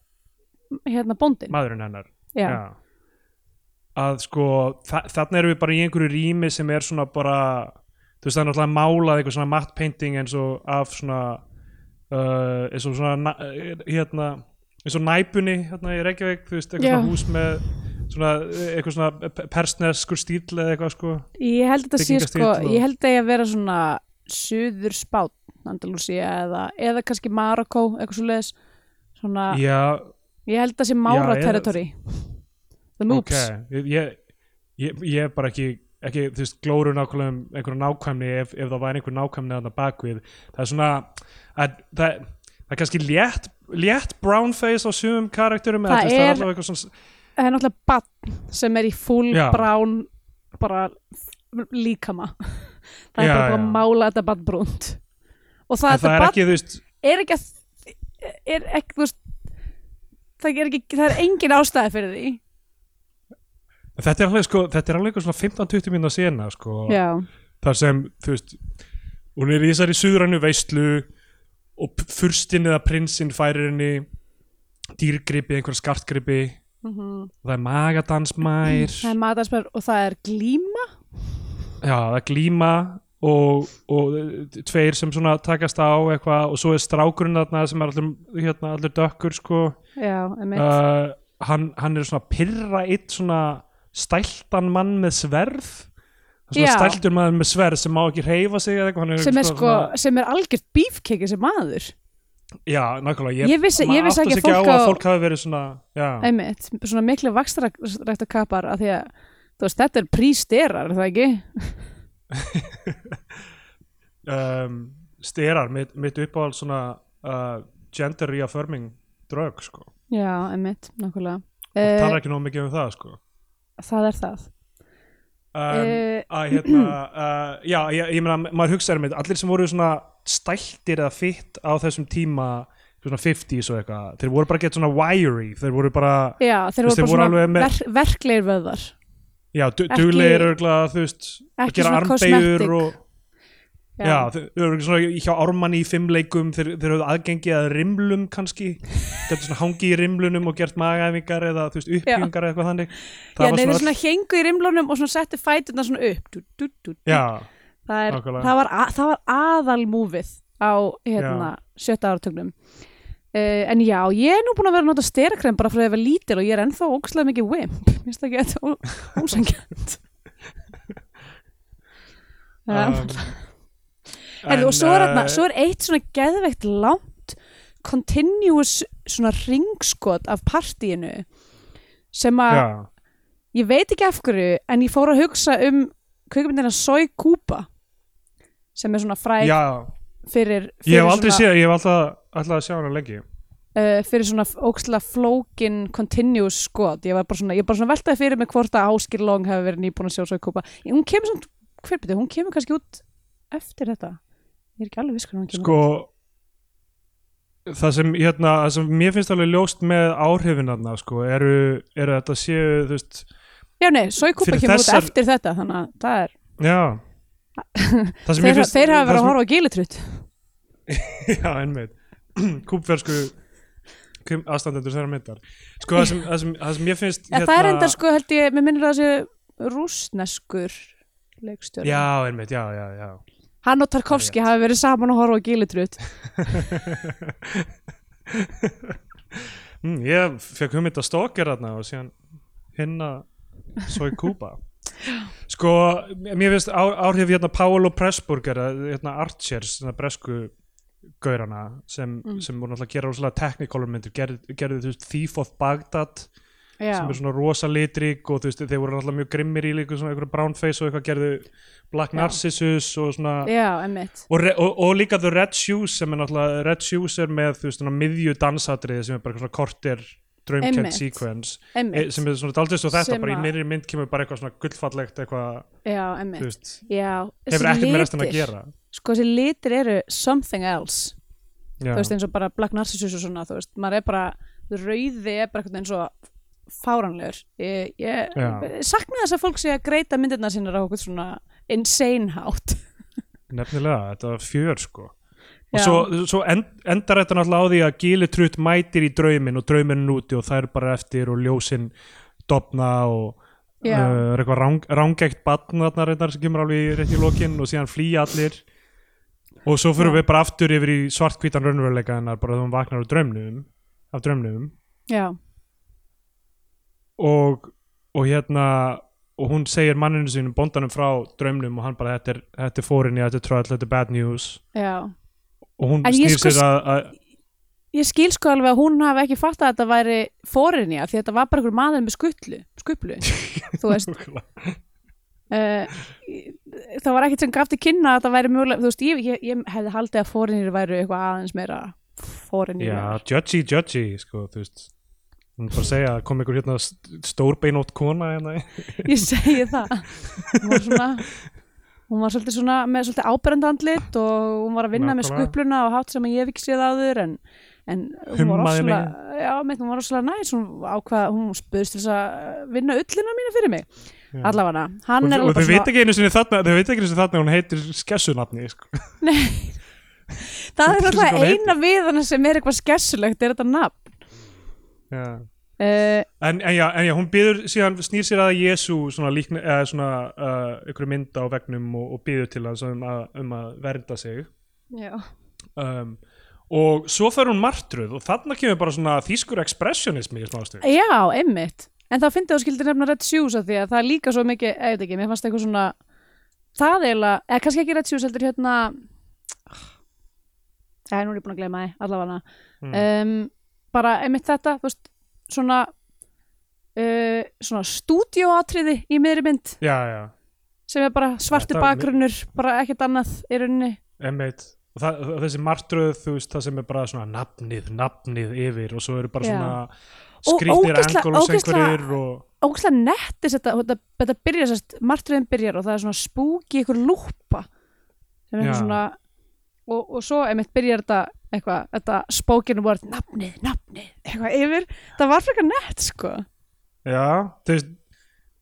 S2: hérna, bóndin.
S1: maðurinn hennar
S2: Já.
S1: að sko þa þarna erum við bara í einhverju rými sem er svona bara þú veist það er náttúrulega málað eitthvað svona matte painting eins og af svona uh, eins og svona na- hérna eins og næpunni hérna í Reykjavík þú veist eitthvað svona hús með svona eitthvað svona pe- persneskur stíl eða eitthvað sko.
S2: Ég held að þetta sé sko,
S1: og-
S2: ég held að ég að vera svona suður spát, Andalúsía eða, eða kannski Marokko, eitthvað svo leiðis svona,
S1: já,
S2: ég held að það sé Mára
S1: Já, ég-
S2: territory. The
S1: ok
S2: Moops
S1: ég, ég, ég, ég er bara ekki ekki, þú veist, glóru nákvæmlega um einhverju nákvæmni ef, ef það væri einhver nákvæmni þarna bakvið það er svona að, það, það er kannski létt létt brown face á sumum karakterum
S2: Það
S1: það
S2: er-
S1: er allavega eitthvað svona
S2: Það er náttúrulega bann sem er í full
S1: Já.
S2: brán bara líkama. Það er
S1: Já,
S2: bara búið að
S1: já.
S2: mála þetta bann brúnt og það,
S1: en það er ekki, þú veist
S2: er ekki að er ekki, þú veist það er, ekki, það er engin ástæði fyrir því.
S1: Þetta er alveg, sko, þetta er alveg eitthvað svona 15-20 mínúna sena, sko.
S2: Já,
S1: þar sem, þú veist hún er í þessari suðrænu veislu og p- furstinn eða prinsinn færir henni dýrgripi, einhverja skartgripi
S2: mm
S1: og það er magadansmær
S2: það er matarsmær og það er glíma?
S1: Já, það er glíma og, og eh, tveir sem svona takast á eitthvað og svo er strákurinn þarna sem er allir, hérna, allir dökkur sko.
S2: Já,
S1: uh, hann, hann er svona pyrra eitt svona stæltan mann með sverð. Svona stæltur maður með sverð sem má ekki reyfa sig eða eitthvað.
S2: Sem er
S1: svona-
S2: sko, sem er algjört bífkeki sem maður
S1: já, nákvæmlega
S2: Ég vissi- ég vissi ekki
S1: sig
S2: að
S1: á
S2: fólk
S1: að
S2: á-
S1: fólk hafi verið svona
S2: einmitt, svona miklu vaxtarækta kapar að því að þú veist, þetta er prísterar, er það ekki? <laughs>
S1: um, styrar mitt, mitt uppáhald svona uh, gender reaffirming drug sko.
S2: Já, einmitt, nákvæmlega.
S1: Það talar ekki nóg mikið um það sko.
S2: Það er það
S1: um, að hérna uh, <clears throat> já, ég, ég meina, maður hugsaður með allir sem voru svona stæltir eða fitt á þessum tíma svona 50s og eitthvað, þeir voru bara gett svona wiry, þeir voru bara
S2: Já, þeir voru
S1: þeir
S2: bara
S1: voru
S2: svona
S1: alveg með-
S2: ver, verklegir vöðvar.
S1: Já, duglegir örgulega, þú veist að
S2: ekki
S1: gera
S2: svona cosmetic
S1: og já, þeir eru svona hjá ármanni í fimmleikum þeir, þeir höfðu aðgengi að rimlum kannski, þetta svona hangi í rimlunum og gert magæfingar eða þú veist uppbyggingar eða eitthvað þannig.
S2: Já,
S1: það
S2: nei, þeir
S1: var
S2: svona hengu í rimlunum og svona settu fæturna svona upp. Dú, dú, dú,
S1: já,
S2: það, er, það, var að, það var aðalmúfið á hérna, sjötta áratögnum uh, en já, ég er nú búin að vera að nota sterakrem bara fyrir að ég var lítil og ég er ennþá ógslag mikið wimp, mér finnst það ekki þetta <laughs> ósengjant um,
S1: um,
S2: Herðu, og svo er,
S1: uh,
S2: svo er eitt svona geðveikt langt continuous svona ringskot af partíinu sem að ég veit ekki af hverju en ég fór að hugsa um kvikmyndina Soy Kúpa sem er svona fræg
S1: já,
S2: fyrir,
S1: ég
S2: fyrir,
S1: hef aldrei
S2: svona,
S1: séð ég hef alltaf, alltaf að sjá hana lengi.
S2: Uh, fyrir svona óksla flókin continuous skot. Ég var bara svona, ég bara svona veltaði fyrir mig hvort að Áskir Long hefði verið nýbúin að sjá Soy Kúpa hún kemur samt, hver byrju, hún kemur kannski út eftir þetta ég er ekki alveg viss hvernig hún kemur
S1: sko það sem, hérna, það sem mér finnst alveg ljóst með áhrifinarna sko, eru, eru þetta séu þú veist,
S2: já nei, Soy Kúpa
S1: Fyrir
S2: kemur
S1: þessar-
S2: út eftir þetta þannig að það er <laughs>
S1: það
S2: þeir,
S1: finnst
S2: þeir hafa
S1: það
S2: verið að horfa á gílitrutt <laughs>
S1: já, einmitt. <clears throat> Kúpfersku aðstandendur þeirra myndar. Sko það sem, það sem, það sem ég finnst
S2: en það er enda sko held ég, mér minnir að það sé rúsneskur leikstjóri.
S1: Já, einmitt, já, já, já
S2: hann og Tarkovski hafi verið saman að horfa á gílitrutt <laughs>
S1: mm, ég fekk hugmynd að stalker þarna og síðan hinna svo í Kúpa sko, mér finnst áhrif hérna Paolo Pressburger hérna Archers, hérna bresku gaurana sem,
S2: Mm.
S1: sem voru náttúrulega að gera rosalega technicolor myndir, gerðu þú veist Thief of Baghdad
S2: já,
S1: sem er svona rosa litrík og þú veist, þeir voru náttúrulega mjög grimmir í líka svona einhverju brownface og eitthvað gerðu Black. Narcissus og svona
S2: já,
S1: og, og, og líka The Red Shoes sem er náttúrulega Red Shoes er með þú veist svona miðju dansatriði sem er bara svona kortir
S2: Einmitt.
S1: sequence. E,
S2: emmitt,
S1: sem er svona daldist og þetta bara í miðri mynd kemur bara eitthvað svona gullfallegt eitthvað, þú veist hefur ekkert með restin að gera.
S2: sko þessi litir eru something else.
S1: Já,
S2: þú veist eins og bara Black Narcissus og svona þú veist, maður er bara, rauði er bara eitthvað eins og fáranlegur ég, ég sakna þess að fólk sé að greita myndirna sínar á okkur svona insane hátt.
S1: Nefnilega, þetta var fjör sko. Og
S2: Já.
S1: svo, svo end, endar þetta náttúrulega á því að Gili Trutt mætir í drauminn og drauminn er úti og það er bara eftir og ljósinn dopna og uh, er eitthvað rang, rángægt batn þarna reyndar sem kemur alveg rétt í lokin og síðan flýja allir. Og svo fyrir
S2: Já.
S1: við bara aftur yfir í svartkvítan raunveruleika hennar bara þegar hún vaknar á draumnum af draumnum.
S2: Já,
S1: og, og hérna og hún segir manninu sínum bóndanum frá draumnum og hann bara þetta er, þetta er fórinni, þetta er tröll, þetta er bad news.
S2: Já.
S1: Og hún snýr
S2: sko
S1: sér að,
S2: ég skil sko alveg að hún hafi ekki fattað að þetta væri fórinja því þetta var bara einhver maður með skutlu skuplu, <laughs> þú veist. Uh, það var ekkert sem gaf til kynna að þetta væri mjögulega, þú veist, ég, ég, ég hefði haldið að fórinjir væri eitthvað aðeins meira fórinjir
S1: Já, judgy, judgy, sko, þú veist hún bara segja að kom einhver hérna stórbeinótt kona hérna <laughs>
S2: ég segi það. Hún var svona hún var svolítið svona með svolítið áberendandlit og hún var að vinna með
S1: Nákvæmlega.
S2: skupluna og hátt sem ég hef ekki séð áður en, en hún var rosalega meitt, hún hún til þess að vinna ullina mína fyrir mig allavega, hann
S1: og,
S2: er
S1: og þau veit ekki einu sinni þarna þau veit ekki einu sinni þarna hún heitir skessunafni sko.
S2: Nei, <laughs> það er alltaf eina við hana sem er eitthvað skessulegt er þetta nafn
S1: Já.
S2: uh,
S1: en, en, já, en já, hún býður síðan snýr sér að Jésu svona, líkna, eða svona uh, ykkur mynda á vegnum og, og býður til hans um að, um að vernda sig. Um, og svo fer hún martruð og þarna kemur bara svona þýskur expressionismi í smástu
S2: já, einmitt. En þá fyndi þú skildir nefna Red Shoes af því að það er líka svo mikið, ég veit ekki, mér fannst eitthvað svona það eiginlega, eða kannski ekki Red Shoes heldur hérna eða nú er ég búin að gleyma því, allavega.
S1: Mm.
S2: um, bara einmitt þetta, veist svona uh, svona stúdíóatriði í miðri mynd.
S1: Já, já,
S2: sem er bara svartur
S1: Þetta-
S2: bakgrunnur bara ekkert annað í rauninni.
S1: Emmitt og, það, þessi martröð, þú veist, það sem er bara svona nafnið, nafnið yfir og svo eru bara svona angulus
S2: ógeðslega-
S1: einhverjir og
S2: ógæslega nettis þetta, þetta, þetta byrjar sérst, martriðin byrjar og það er svona spúki ykkur lúpa sem er svona og, og svo einmitt byrjar þetta eitthvað, þetta spoken word nafnið, nafnið, eitthvað yfir það var frekar nett sko
S1: já, þú veist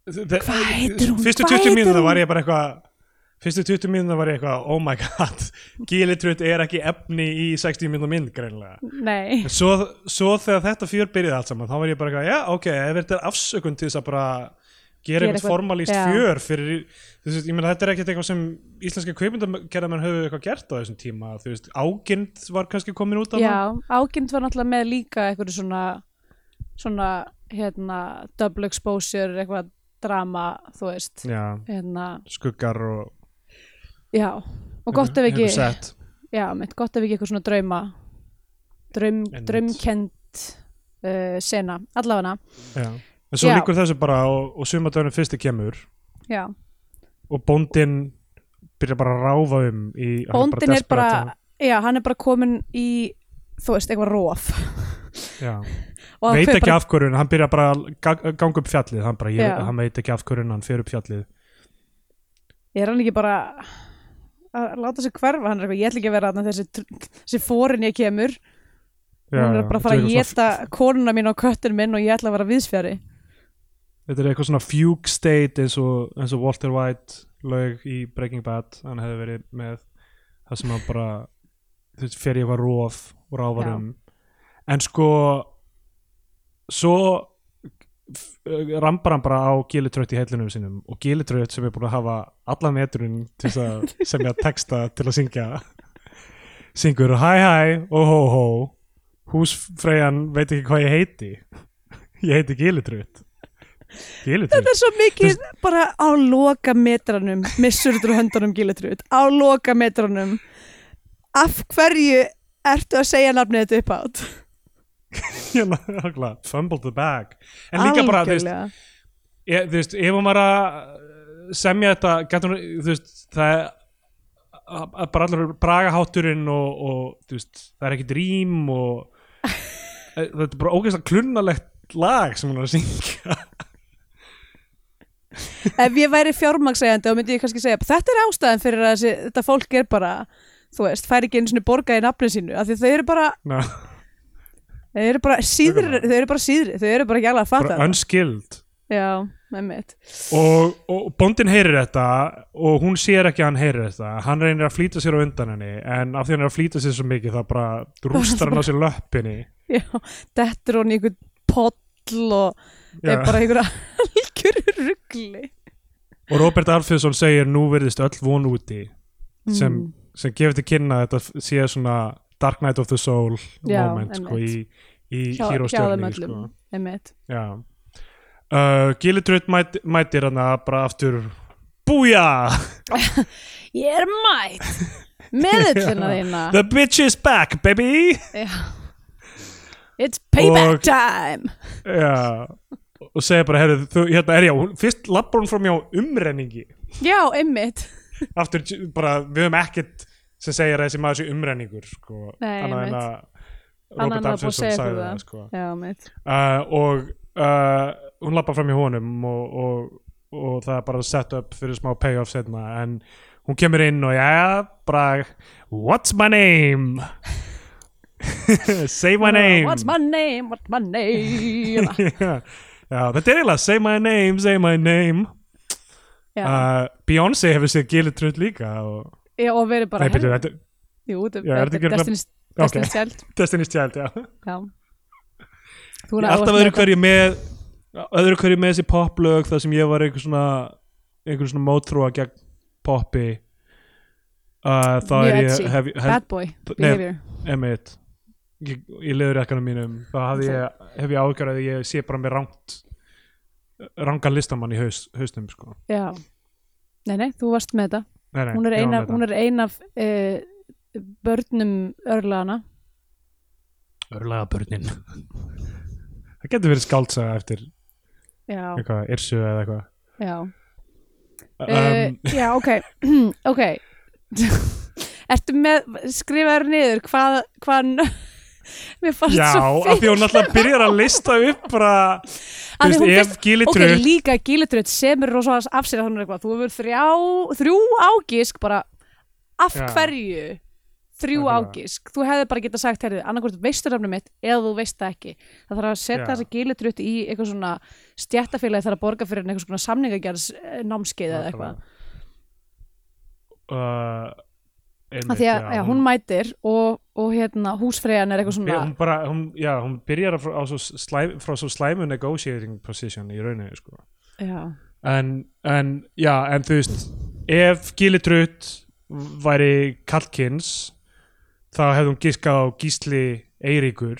S2: Hvað heitir hún?
S1: fyrstu
S2: Hvað
S1: 20
S2: heitir
S1: mínúna
S2: hún?
S1: var ég bara eitthvað fyrstu 20 mínúna var ég eitthvað oh my god, <laughs> gílitrut er ekki efni í 60 mínúna mynd greinlega
S2: nei,
S1: svo, svo þegar þetta fjör byrjaði allt saman þá var ég bara eitthvað, já ok, ef þetta er afsökun til þess að bara gera eitthvað- formalíst
S2: já.
S1: fjör fyrir, þú veist, ég meina þetta er ekkert eitthvað sem íslenska kveipindakerðamenn höfðu eitthvað gert á þessum tíma, þú veist, ágind var kannski komin út af
S2: já, ágjönd var náttúrulega með líka eitthvað svona svona, hérna double exposure, eitthvað drama, þú veist.
S1: Já,
S2: hérna,
S1: skuggar og
S2: já og gott ef ekki, já, mitt gott ef ekki eitthvað svona drauma draum, draumkend uh, sena, allavega.
S1: Já. En svo
S2: Já.
S1: líkur þessu bara og, og sumadöðunum fyrsti kemur.
S2: Já,
S1: og bóndin byrja bara að ráfa um í, hann
S2: bóndin er bara
S1: desperate,
S2: já, hann er bara komin í þú veist, eitthvað róf
S1: já. <laughs>
S2: og hann
S1: veit
S2: fer
S1: ekki
S2: bara,
S1: af hverjun, hann byrja bara að ga- ganga upp fjallið, hann, bara, ég,
S2: Já.
S1: hann veit ekki af hverjun hann fer upp fjallið.
S2: Er hann ekki bara að láta sig hverfa, hann er eitthvað, ég ætla ekki að vera þarna þessi, tr- þessi fórin ég kemur hún er bara að fara að geta konuna mín og köttin minn og ég ætla að vera viðsfjari
S1: Þetta er eitthvað svona fugue state eins og, eins og Walter White lög í Breaking Bad. Hann hefði verið með það sem hann bara fer í eitthvað róf og ráfar
S2: Já.
S1: um. En sko svo rambar hann bara á gilitröð í heilunum sinum og gilitröð sem er búin að hafa allan veturinn til að <laughs> semja texta til að syngja. Syngur hæ hæ og hó hó húsfreyjan veit ekki hvað ég heiti. <laughs> Ég heiti gilitröð
S2: þetta er svo mikið bara á loka metranum missur þú höndunum gíletrút á loka metranum af hverju ertu að segja nafnið þetta upp átt
S1: Hérna, <laughs> nákvæmlega, fumbled the bag. En líka bara, þú veist, ég, þú veist ef hún var að semja þetta getur hún, þú veist það er bara allar bragahátturinn og, og þú veist, það er ekkit rím og <laughs> e, þetta er bara ógeðslega klunnalegt lag sem hún er að syngja
S2: ef ég væri fjármagsegandi þá myndi ég kannski segja þetta er ástæðan fyrir að þessi, þetta fólk er bara þú veist, fær ekki einu borga í nafninu sínu. Af því þau eru bara,
S1: Ná,
S2: þau eru bara síðri þau eru bara síðri, þau eru bara ekki alveg að fatta
S1: bara unskilled.
S2: Já,
S1: og, og bóndin heyrir þetta og hún sér ekki að hann heyrir þetta. Hann reynir að flýta sér á undan henni en af því hann er að flýta sér svo mikið það bara <laughs> rústar hann á sér löppinni.
S2: Já, dettur hún í einhvern poll og. Er bara einhver <laughs> algjör ruggli
S1: og Robert Alfredsson segir nú verðist öll von úti. Sem,
S2: Mm.
S1: sem gefur til kynna að þetta sé svona Dark Night of the Soul
S2: Já,
S1: moment sko, í, í
S2: öllum
S1: sko. uh, Gillitrud mæt, mætir hana bara aftur. Búja! <laughs>
S2: ég er mætt! Meðullina <laughs> þína
S1: The bitch is back baby!
S2: Já. it's payback
S1: Og-
S2: time!
S1: Já og segir bara, herru, þú, hérna er já fyrst lappar hún fram hjá umrenningi.
S2: Já, einmitt.
S1: Aftur bara, við höfum ekkert sem segir að þessi maður sé umrenningur sko,
S2: Nei,
S1: annað en að Robert
S2: segja
S1: sagði það
S2: það.
S1: sko.
S2: já,
S1: uh, og uh, hún lappa fram í honum og, og, og það er bara set up fyrir smá payoff setna en hún kemur inn og já, bara what's my name? <laughs> Say my name.
S2: What's my name, what's my name <laughs>
S1: já, þetta er eiginlega say my name, say my name. Uh, Beyoncé hefur séð Gillitrud líka og,
S2: já, og verið bara
S1: nei, byrju, þetta
S2: jú, þetta
S1: Já, er þetta
S2: er
S1: ekki
S2: Destiny's,
S1: Ok.
S2: Destiny's Child. <laughs>
S1: Destiny's Child, já.
S2: Já. Þú
S1: Ég
S2: er
S1: alltaf öðru hverju með öðru hverju með þessi poplög þar sem ég var einhver svona einhver svona mótrúa gegn poppi. Uh, þá
S2: Mjög
S1: er ég
S2: edgy.
S1: hef, hef,
S2: bad boy
S1: Nei.
S2: behavior.
S1: emitt í, ekkanum mínum. Þá hafði ég, hef ég ágjörð að ég sé bara mér rangt rangan listamann í haus, haustum sko.
S2: já. Nei, nei, þú varst með þetta.
S1: Nei, nei,
S2: hún er
S1: ég var
S2: ein
S1: með
S2: af, hún er ein af uh, börnum örlaðana
S1: þetta. örlaga börnin það getur verið skáldsaga eftir
S2: já,
S1: eitthvað, Irsu eða eitthvað.
S2: Já.
S1: Um,
S2: uh, já, ok. <clears throat> Ok. <laughs> Ertu með, skrifaður niður hvað, hvað mér fannst
S1: já,
S2: svo
S1: af því hún alltaf byrjar að lista upp bara, þú veist, ef Gili
S2: ok, líka gilitröð semur rosa af sér að hann er eitthvað, þú hefur þrjá þrjú ágisk bara af
S1: Já.
S2: hverju þrjú
S1: Nákvæmlega.
S2: ágisk, þú hefði bara getað sagt herrið, annarkvort veistur rafnum mitt eða þú veist það ekki það þarf að setja
S1: Já.
S2: þessa gilitröð í eitthvað svona stjættafélagi þarf að borga fyrir eitthvað svona samningagjars námskeið eða eitthvað
S1: uh,
S2: því að já, hún mætir og, og hérna húsfreyjan er eitthvað svona
S1: hún bara, hún, já, hún byrjar frá, svo slæm, frá svo slæmu negotiating position í rauninni sko. en, en, já, en þú veist ef Gili Tröð væri Kalkins þá hefði hún giskað á Gísli Eiríkur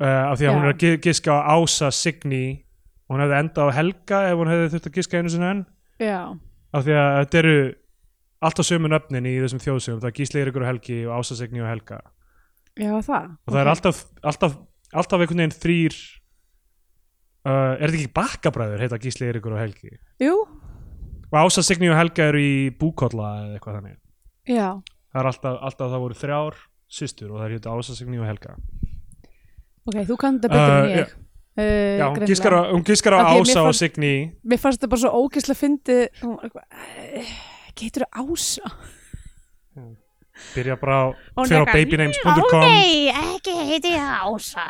S1: uh, af því að
S2: Já.
S1: hún er að gi- giska á Ása Signý og hún hefði endað á Helga ef hún hefði þurft að giska einu sinni enn af því að þetta eru alltaf sömu nöfnin í þessum þjóðsögum. Það er Gísli Eiríkur og Helgi og Ása Signý og Helga.
S2: Já það.
S1: Og það er alltaf, alltaf, alltaf einhvern veginn þrýr uh, er þetta ekki bakkabræður heita Gísli Eiríkur og Helgi?
S2: Jú,
S1: og Ása Signý og Helga eru í búkolla eða eitthvað þannig.
S2: Já,
S1: það er alltaf, alltaf það voru þrjár systur og það er hétu Ása Signý og Helga.
S2: Ok, þú kannt þetta betur
S1: Uh,
S2: en ég Uh,
S1: já, hún giskar á, hún giskar á
S2: mér
S1: Ása og
S2: fannst-
S1: Signý.
S2: mér fannst þetta bara svo ógeðslega fyndið eh, geitur ása?
S1: Byrja bara á,
S2: Hún
S1: fyrir á
S2: eitthvað,
S1: babynames.com
S2: nei, ekki heiti ég ása.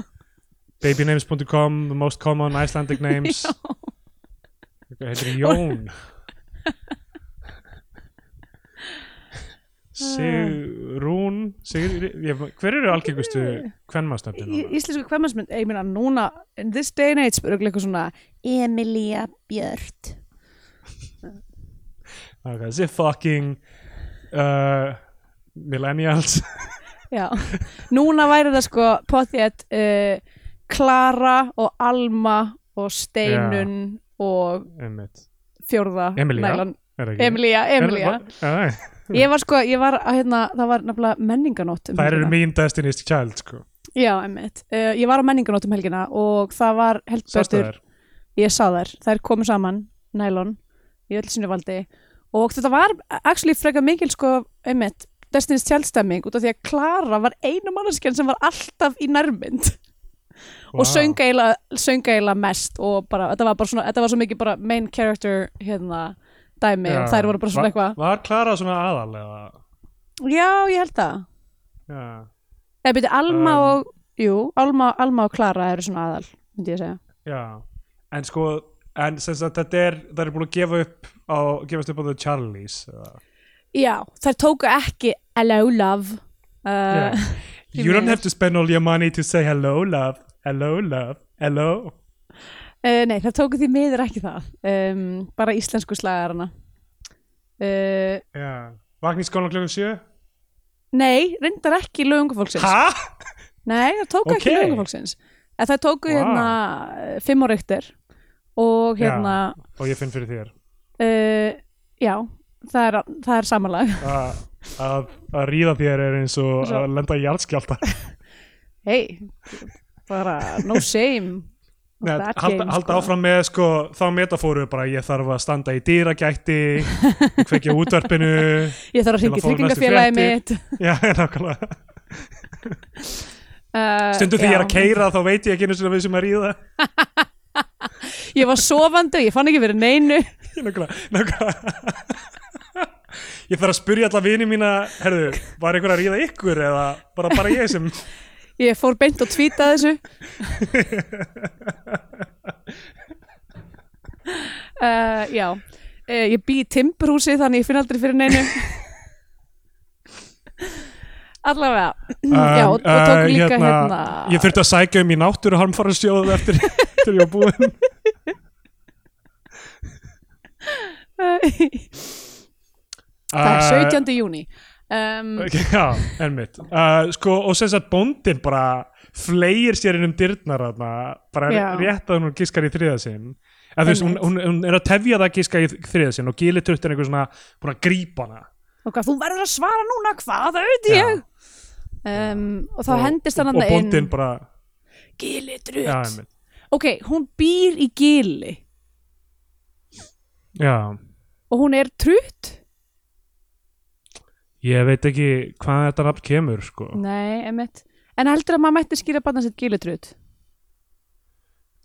S2: <laughs>
S1: Babynames.com, the most common Icelandic names. <laughs> Hvað heitir Jón. <laughs> Sigrún Sigr, ég, hver eru algengustu kvenmastöfnir
S2: í íslensku kvemasmynd, ég meina núna in this day and age, spyrir eitthvað svona Emilia Björt
S1: okay, þessi fucking uh, millennials?
S2: Já, núna væri það sko potið uh, Klara og Alma og Steinun og
S1: einmitt.
S2: fjórða
S1: Emilia? Er það?
S2: Emilia, Emilia
S1: Er, er,
S2: ég var sko, ég var að hérna það var nefnilega menninganótt um
S1: það eru mín Destiny's Child sko.
S2: já, emmitt, uh, ég var á menninganótt um helgina og það var
S1: þær?
S2: ég sá þær, þær komu saman nælon, í öll sinni valdi og þetta var actually frekar mikil sko, einmitt, Destiny's Child stemming út af því að Klara var einu manneskjan sem var alltaf í nærmynd
S1: Vá.
S2: og söng eiginlega söng eiginlega mest og bara, þetta var bara svona, þetta var svo mikið bara main character hérna, dæmi
S1: Já.
S2: og þær voru bara svona
S1: Va-
S2: eitthvað
S1: Var Klara svona aðal eða?
S2: já, ég held það
S1: Já.
S2: eða byrja Alma
S1: Um.
S2: og, jú, Alma, Alma og Klara eru svona aðal, myndi ég segja
S1: Já, en sko en sem sagt þetta er, það er búin að gefa upp á, gefast upp á The Charlies eða.
S2: já, þær tóku ekki hello love. Uh,
S1: Yeah. <laughs> You don't have to spend all your money to say hello love. Hello love, hello.
S2: Uh, nei, það tóku því miður ekki það. Um, bara íslensku slagarana. Uh,
S1: Já, vakna í skólan klukkan sjö?
S2: Nei, reyndar ekki lögungafólksins
S1: Hæ?
S2: Nei, það tóku ekki
S1: Ok.
S2: lögungafólksins það tóku
S1: Vá.
S2: hérna uh, fimm á reyktir og hérna
S1: Og ég finn fyrir þér
S2: uh, já, það er, það er samanlag
S1: að, að, að ríða þér er eins og
S2: Svo-
S1: að lenda í jarðskjálta <laughs>
S2: hei, bara no shame.
S1: Nei, halda, halda áfram með sko, þá metafóru bara ég þarf að standa í dýragætti <laughs> kveikja á útvarpinu
S2: Ég þarf að
S1: næstu
S2: tryggingafélagi mitt. <laughs>
S1: Já, nákvæmlega.
S2: Uh,
S1: Stundum því ég er að keira þá veit ég ekki einu sinni að við sem að ríða.
S2: Ég var sofandi og ég fann ekki verið neinu <laughs>
S1: Nákvæmlega, Ég þarf að spyrja alla vini mína Herðu, var einhver að ríða ykkur eða bara, bara ég sem <laughs>
S2: Ég fór beint og tvíta þessu. Uh, <laughs> Já. Uh, Ég bý í timburhúsi þannig ég finn aldrei fyrir neinu. Allavega. Já, og, og tók
S1: uh,
S2: líka hérna,
S1: Ég þurfti að sækja um í náttúru harmfarasjóðu eftir til ég var búinn
S2: Það er
S1: Uh,
S2: 17. júni um,
S1: Ok, Já, ennmitt uh, sko, og sem sagt bóndin bara fleir sér inn um dyrnar þarna, bara
S2: Já.
S1: rétt að hún giskar í þriða sinn þú veist, hún, hún, hún er að tefja það að giska í þriða sinn og Gili Trutt er einhver svona búin að grípa hana
S2: og þú verður að svara núna, hvað, það
S1: Já.
S2: ég um, og þá
S1: og,
S2: hendist hann
S1: og, bóndin bara
S2: Gili
S1: já,
S2: drutt
S1: einmitt.
S2: ok, hún býr í gili
S1: já,
S2: og hún er trutt?
S1: Ég veit ekki hvað þetta nafn kemur sko.
S2: nei, emitt en heldur að maður mætti skýra barna sitt gili trutt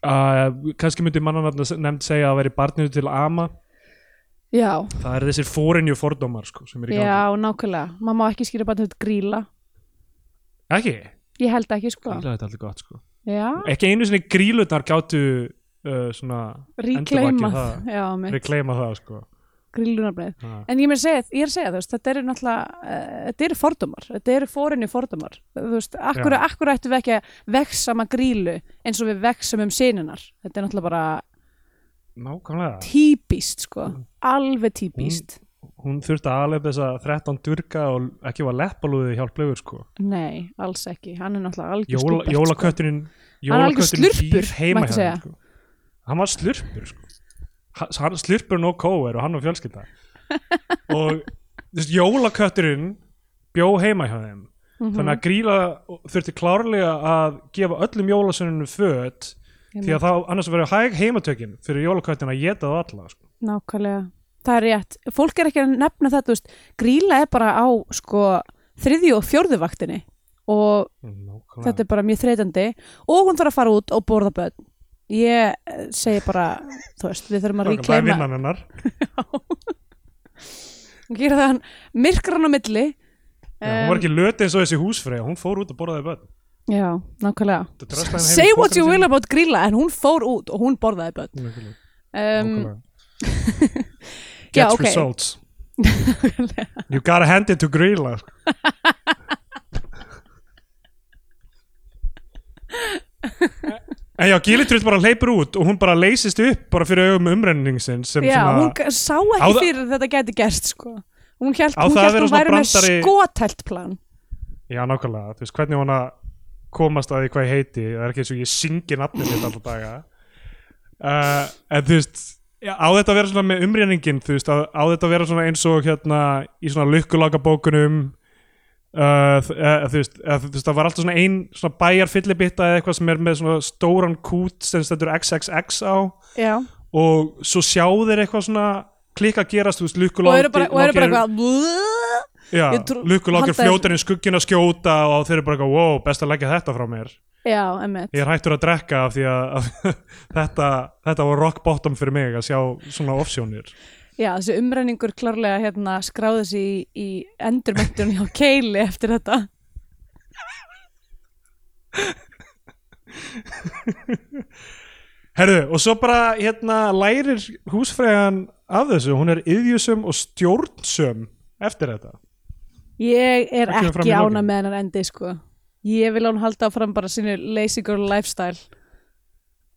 S1: uh, kannski myndi mannanafna nefnd segja að veri barninu til ama.
S2: Já,
S1: það er þessir fórinju fordómar sko, sem er í gangi.
S2: Já, nákvæmlega. Maður má ekki skýra barna sitt gríla
S1: ekki,
S2: ég held ekki, sko.
S1: Gríla þetta er alltaf gott sko.
S2: já,
S1: ekki einu sinni grílutnar gáttu uh, svona
S2: ríkleima
S1: endurvakið það.
S2: já, mitt,
S1: rekleima það sko.
S2: Grílunarbrið
S1: Ha.
S2: En ég, að segja, ég er að segja, þú veist, þetta eru náttúrulega, uh, þetta eru fordómar, þetta eru fórinni fordómar, þú veist, akkur, akkur ættum við ekki að veksama grílu eins og við veksum um sininar, þetta er náttúrulega bara
S1: nákvæmlega
S2: típist, sko,
S1: Mm.
S2: alveg típist,
S1: hún þurfti að alveg þessa 13 durga og ekki var leppalúði hjálplegur sko.
S2: nei, alls ekki, hann er náttúrulega algjör
S1: Jóla,
S2: stúbert,
S1: jólakötturinn jólakötturinn býr heima þeim, sko. hann var slurpur sko. Ha- hann slurpur no kóer og hann var fjölskylda og veist, jólakötturinn bjó heima hjá þeim
S2: sko.
S1: þannig að gríla þurfti klárlega að gefa öllum jólasönnunum föt
S2: Mhm.
S1: því að þá annars verður hæg heimatökin fyrir jólaköttin að geta það alla sko.
S2: nákvæmlega, það er rétt, fólk er ekki að nefna þetta, þú veist, gríla er bara á, sko, þriðju og fjórðu vaktinni og
S1: Nákvæmlega.
S2: þetta er bara mjög þreytandi og hún þarf að fara út og borða börn ég eh, segi bara þú veist, við þurfum að
S1: það er
S2: ríkleima
S1: vinnan hennar. <laughs>
S2: Og gera það hann myrkran á milli.
S1: Já, hún var ekki löt eins og þessi húsfreyja hún fór út og borðaði börn.
S2: Já, nákvæmlega.
S1: Þetta dröslaði henni heim í
S2: say what you
S1: pokann
S2: will
S1: sinn.
S2: about grilla en hún fór út og hún borðaði börn.
S1: Nákvæmlega.
S2: um,
S1: Nákvæmlega. <laughs>
S2: Já,
S1: Gets
S2: ok.
S1: results. <laughs> You gotta hand it to Grilla En já, Gilitrutt bara hleypur út og hún bara leysist upp bara fyrir augum umrenningsin sem
S2: já,
S1: svona
S2: hún g- sá ekki
S1: það-
S2: fyrir þetta gæti gerst sko. hún held hún,
S1: að
S2: hún væri með
S1: brandari-
S2: skotælt plan.
S1: Já, nákvæmlega, þú veist, hvernig hún að komast að því hvað ég heiti? Það er ekki eins og ég syngi nafnið mitt alltaf daga. Uh, en þú veist já, á þetta að vera svona með umrenningin þú veist, á, þetta að vera svona eins og hérna í svona lukkulaga bókunum uh, þ- eða, þú veist, eða, þú veist, það var alltaf svona ein svona bæjar fyllibitta eða eitthvað sem er með svona stóran kút sem stendur XXX á
S2: já.
S1: og svo sjá þeir eitthvað svona klikka gerast, þú veist,
S2: og
S1: lukkuláki
S2: eru bara, og eru bara eitthvað
S1: lukkulákir fljótar inn skuggin að skjóta og þeir eru bara eitthvað, wow, best að leggja þetta frá mér
S2: já,
S1: ég er hættur að drekka af því að, að þetta, þetta var rock bottom fyrir mig að sjá svona offsjónir
S2: Já, þessi umrenningur klárlega hérna skráði sig í, í endurmættun hjá Keili eftir þetta.
S1: Herðu, og svo bara hérna lærir húsfræðan af þessu, hún er yðjusum og stjórnsum eftir þetta
S2: Ég er
S1: Það
S2: ekki ána með hennan endi, sko. Ég vil hún halda áfram bara sínu lazy girl lifestyle.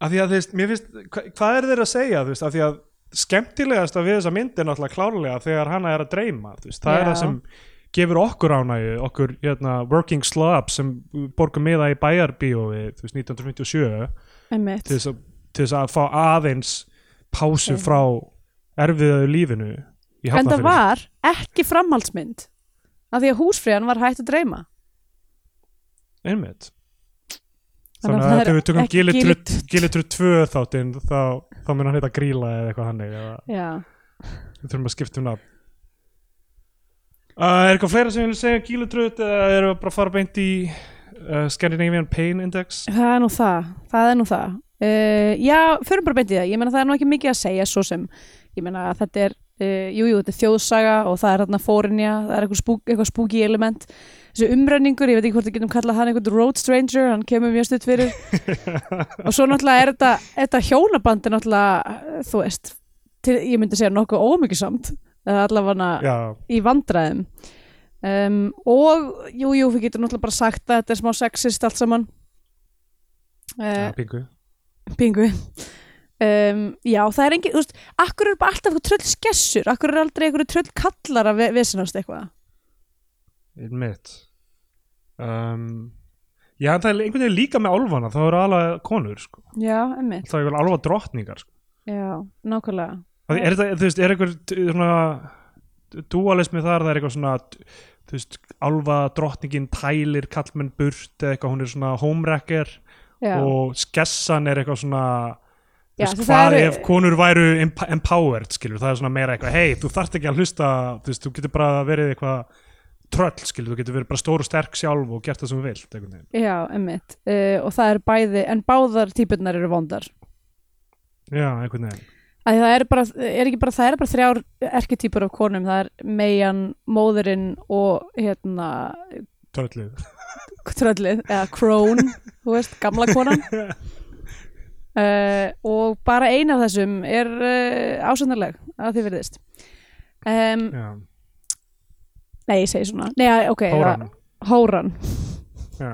S1: af því að þú veist, mér finnst, hva, hvað er þeir að segja þú veist, af því að skemmtilegast að við þessa mynd er náttúrulega klárlega þegar hana er að dreyma veist, það er það sem gefur okkur ánægju, okkur hérna, working slob sem borgum miða í veist, 1957
S2: Emmitt.
S1: til þess að, til þess að fá aðeins pásu
S2: Já.
S1: frá erfiðaðu lífinu
S2: En það var ekki framhaldsmynd. Af því að húsfríðan var hægt að dreyma.
S1: einmitt
S2: Þannig að er
S1: við tökum. Gilitrutt 2 þáttinn þá, þá mun hann heita Gríla eða eitthvað hannig eða við þurfum að skipta um nafn uh, Er eitthvað fleira sem við viljum segja um Gilitrutt eða erum við bara að fara beint í uh, Scandinavian Pain Index
S2: Það er nú það. Það er nú það. Uh, já, förum bara beintið það. Ég meina það er nú ekki mikið að segja svo sem. Ég meina að þetta er, uh, jú, þetta er þjóðsaga og það er þarna fórinja, það er eitthvað, spúk, eitthvað spooky element. Þessi umrenningur, ég veit ekki hvort við getum kallað hann eitthvað road stranger, hann kemur mjög stutt fyrir. <laughs> og svo náttúrulega er þetta, þetta hjónabandi náttúrulega, þú veist, til, ég myndi segja nokkuð ómyggjusamt, eða allavega
S1: Já,
S2: í vandræðum. Um, og jú, jú, við getum náttúrulega bara sagt að þetta er smá sexist allt saman.
S1: Ja,
S2: uh,
S1: pingu.
S2: pingu. Um, já, það er engin, þú veist akkur er bara alltaf eitthvað tröll skessur akkur er aldrei eitthvað tröll kallar að vesinast eitthvað
S1: Einmitt um, en það er einhvern veginn líka með álfana, þá eru alveg konur, sko.
S2: já, emmitt
S1: Það er vel álfa drottningar, sko.
S2: já, nákvæmlega
S1: Það er þetta, þú veist, er einhver svona dualismi þar, það er eitthvað svona þú veist, álfa drottningin tælir kallmenn burt eða eitthvað, hún er svona homewrecker og skessan er eitthvað svona
S2: Já,
S1: veist,
S2: það
S1: hvað
S2: eru-
S1: ef konur væru emp empowered, skilur, það er svona meira eitthvað hei, þú þarft ekki að hlusta, þú veist, þú getur bara verið eitthvað tröll, skilur, þú getur verið bara stór og sterk sjálf og gert það sem þú vilt, einhvern veginn.
S2: Já, emmitt uh, og það er bæði, en báðar típurnar eru vondar.
S1: Já, einhvern veginn.
S2: Æ, það er bara, er ekki bara, það er bara þrjár erketýpur af konum, það er Meian, móðurinn og hérna
S1: Tröllið.
S2: tröllið, eða Crone þú veist, gamla konan. Uh, <laughs> og bara ein af þessum er uh, ásöndarleg að því verðist um,
S1: Já,
S2: Nei, ég segi svona. Nei, ok,
S1: Hóran
S2: já, Hóran.
S1: Já,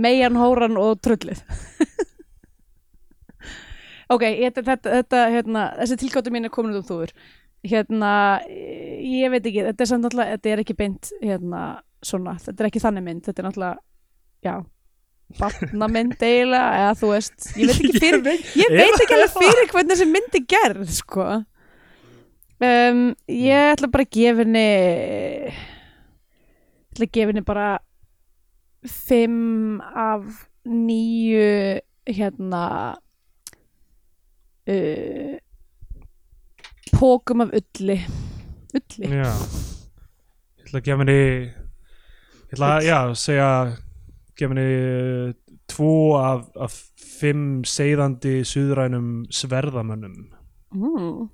S2: Meian, Hóran og tröllið Ok, ég, þetta, þetta, hérna, þessi tilgáttu mín er komin út um þúfur. Hérna, ég veit ekki þetta er samt náttúrulega, þetta er ekki beint hérna, svona, þetta er ekki þannig mynd þetta er náttúrulega, já barnamynd eiginlega, eða þú veist ég veit ekki <laughs> fyrir, ég veit ekki alveg fyrir hvernig þessi mynd er gerð, sko um, ég ætla bara að gefa henni ég ætla að gefa henni bara fimm af nýju hérna uh, pókum af ulli. Ulli?
S1: Já. Ég ætla að gefa henni Ég ætla að, já, segja gefa henni uh, tvo af, af fimm seiðandi suðrænum sverðamönnum.
S2: Mm.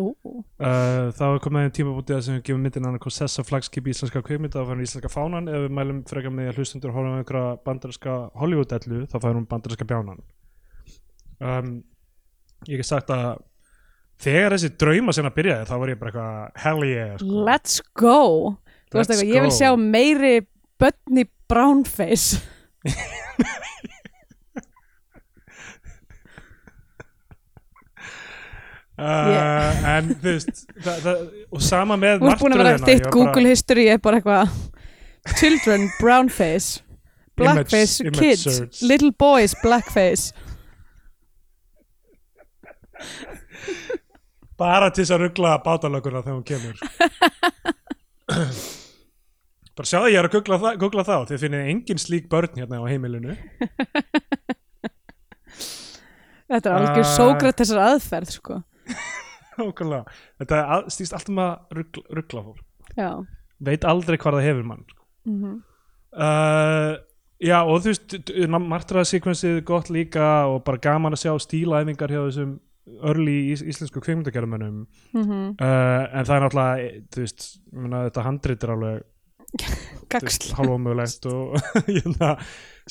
S1: Uh, þá er komið einn tímabútið sem við gefum myndin annað sessa flagskip í íslenska kveikmynda þá fær hún íslenska fánan. Ef við mælum frekar með að hlustundur horfum á einhverja bandarinska Hollywood-ellu þá fær hún bandarinska bjánan. Um, ég hef sagt að þegar þessi drauma sinna byrjaði þá var ég bara eitthvað hell yeah sko.
S2: let's go.
S1: Let's
S2: eitthvað, ég vil sjá meiri börn í brownface <laughs>
S1: uh, en þú veist það, það, og sama með
S2: þú ert búin að vera
S1: ég var
S2: Google
S1: bara-
S2: history er bara eitthvað children brownface blackface
S1: Image- image
S2: kids
S1: search.
S2: little boys blackface
S1: bara til þess að ruggla bátalöguna þegar hún kemur <laughs> bara sjáðu ég er að googla, það, googla þá þið finnið engin slík börn hérna á heimilinu
S2: þetta er algjör
S1: Uh,
S2: Sókratesar aðferð sko. <laughs>
S1: Þetta að, stýst alltaf með að ruggla, ruggla fólk.
S2: Já.
S1: Veit aldrei hvað það hefur mann
S2: mm
S1: uh, já og þú veist martraðasekvensið gott líka og bara gaman að sjá stílæfingar hjá þessum örli ís, íslensku kvikmyndagerðumönnum
S2: -hmm.
S1: uh, en það er náttúrulega eh, þú veist, þetta handrit er alveg
S2: Gagsl
S1: hálfómögulegt og <laughs> hérna,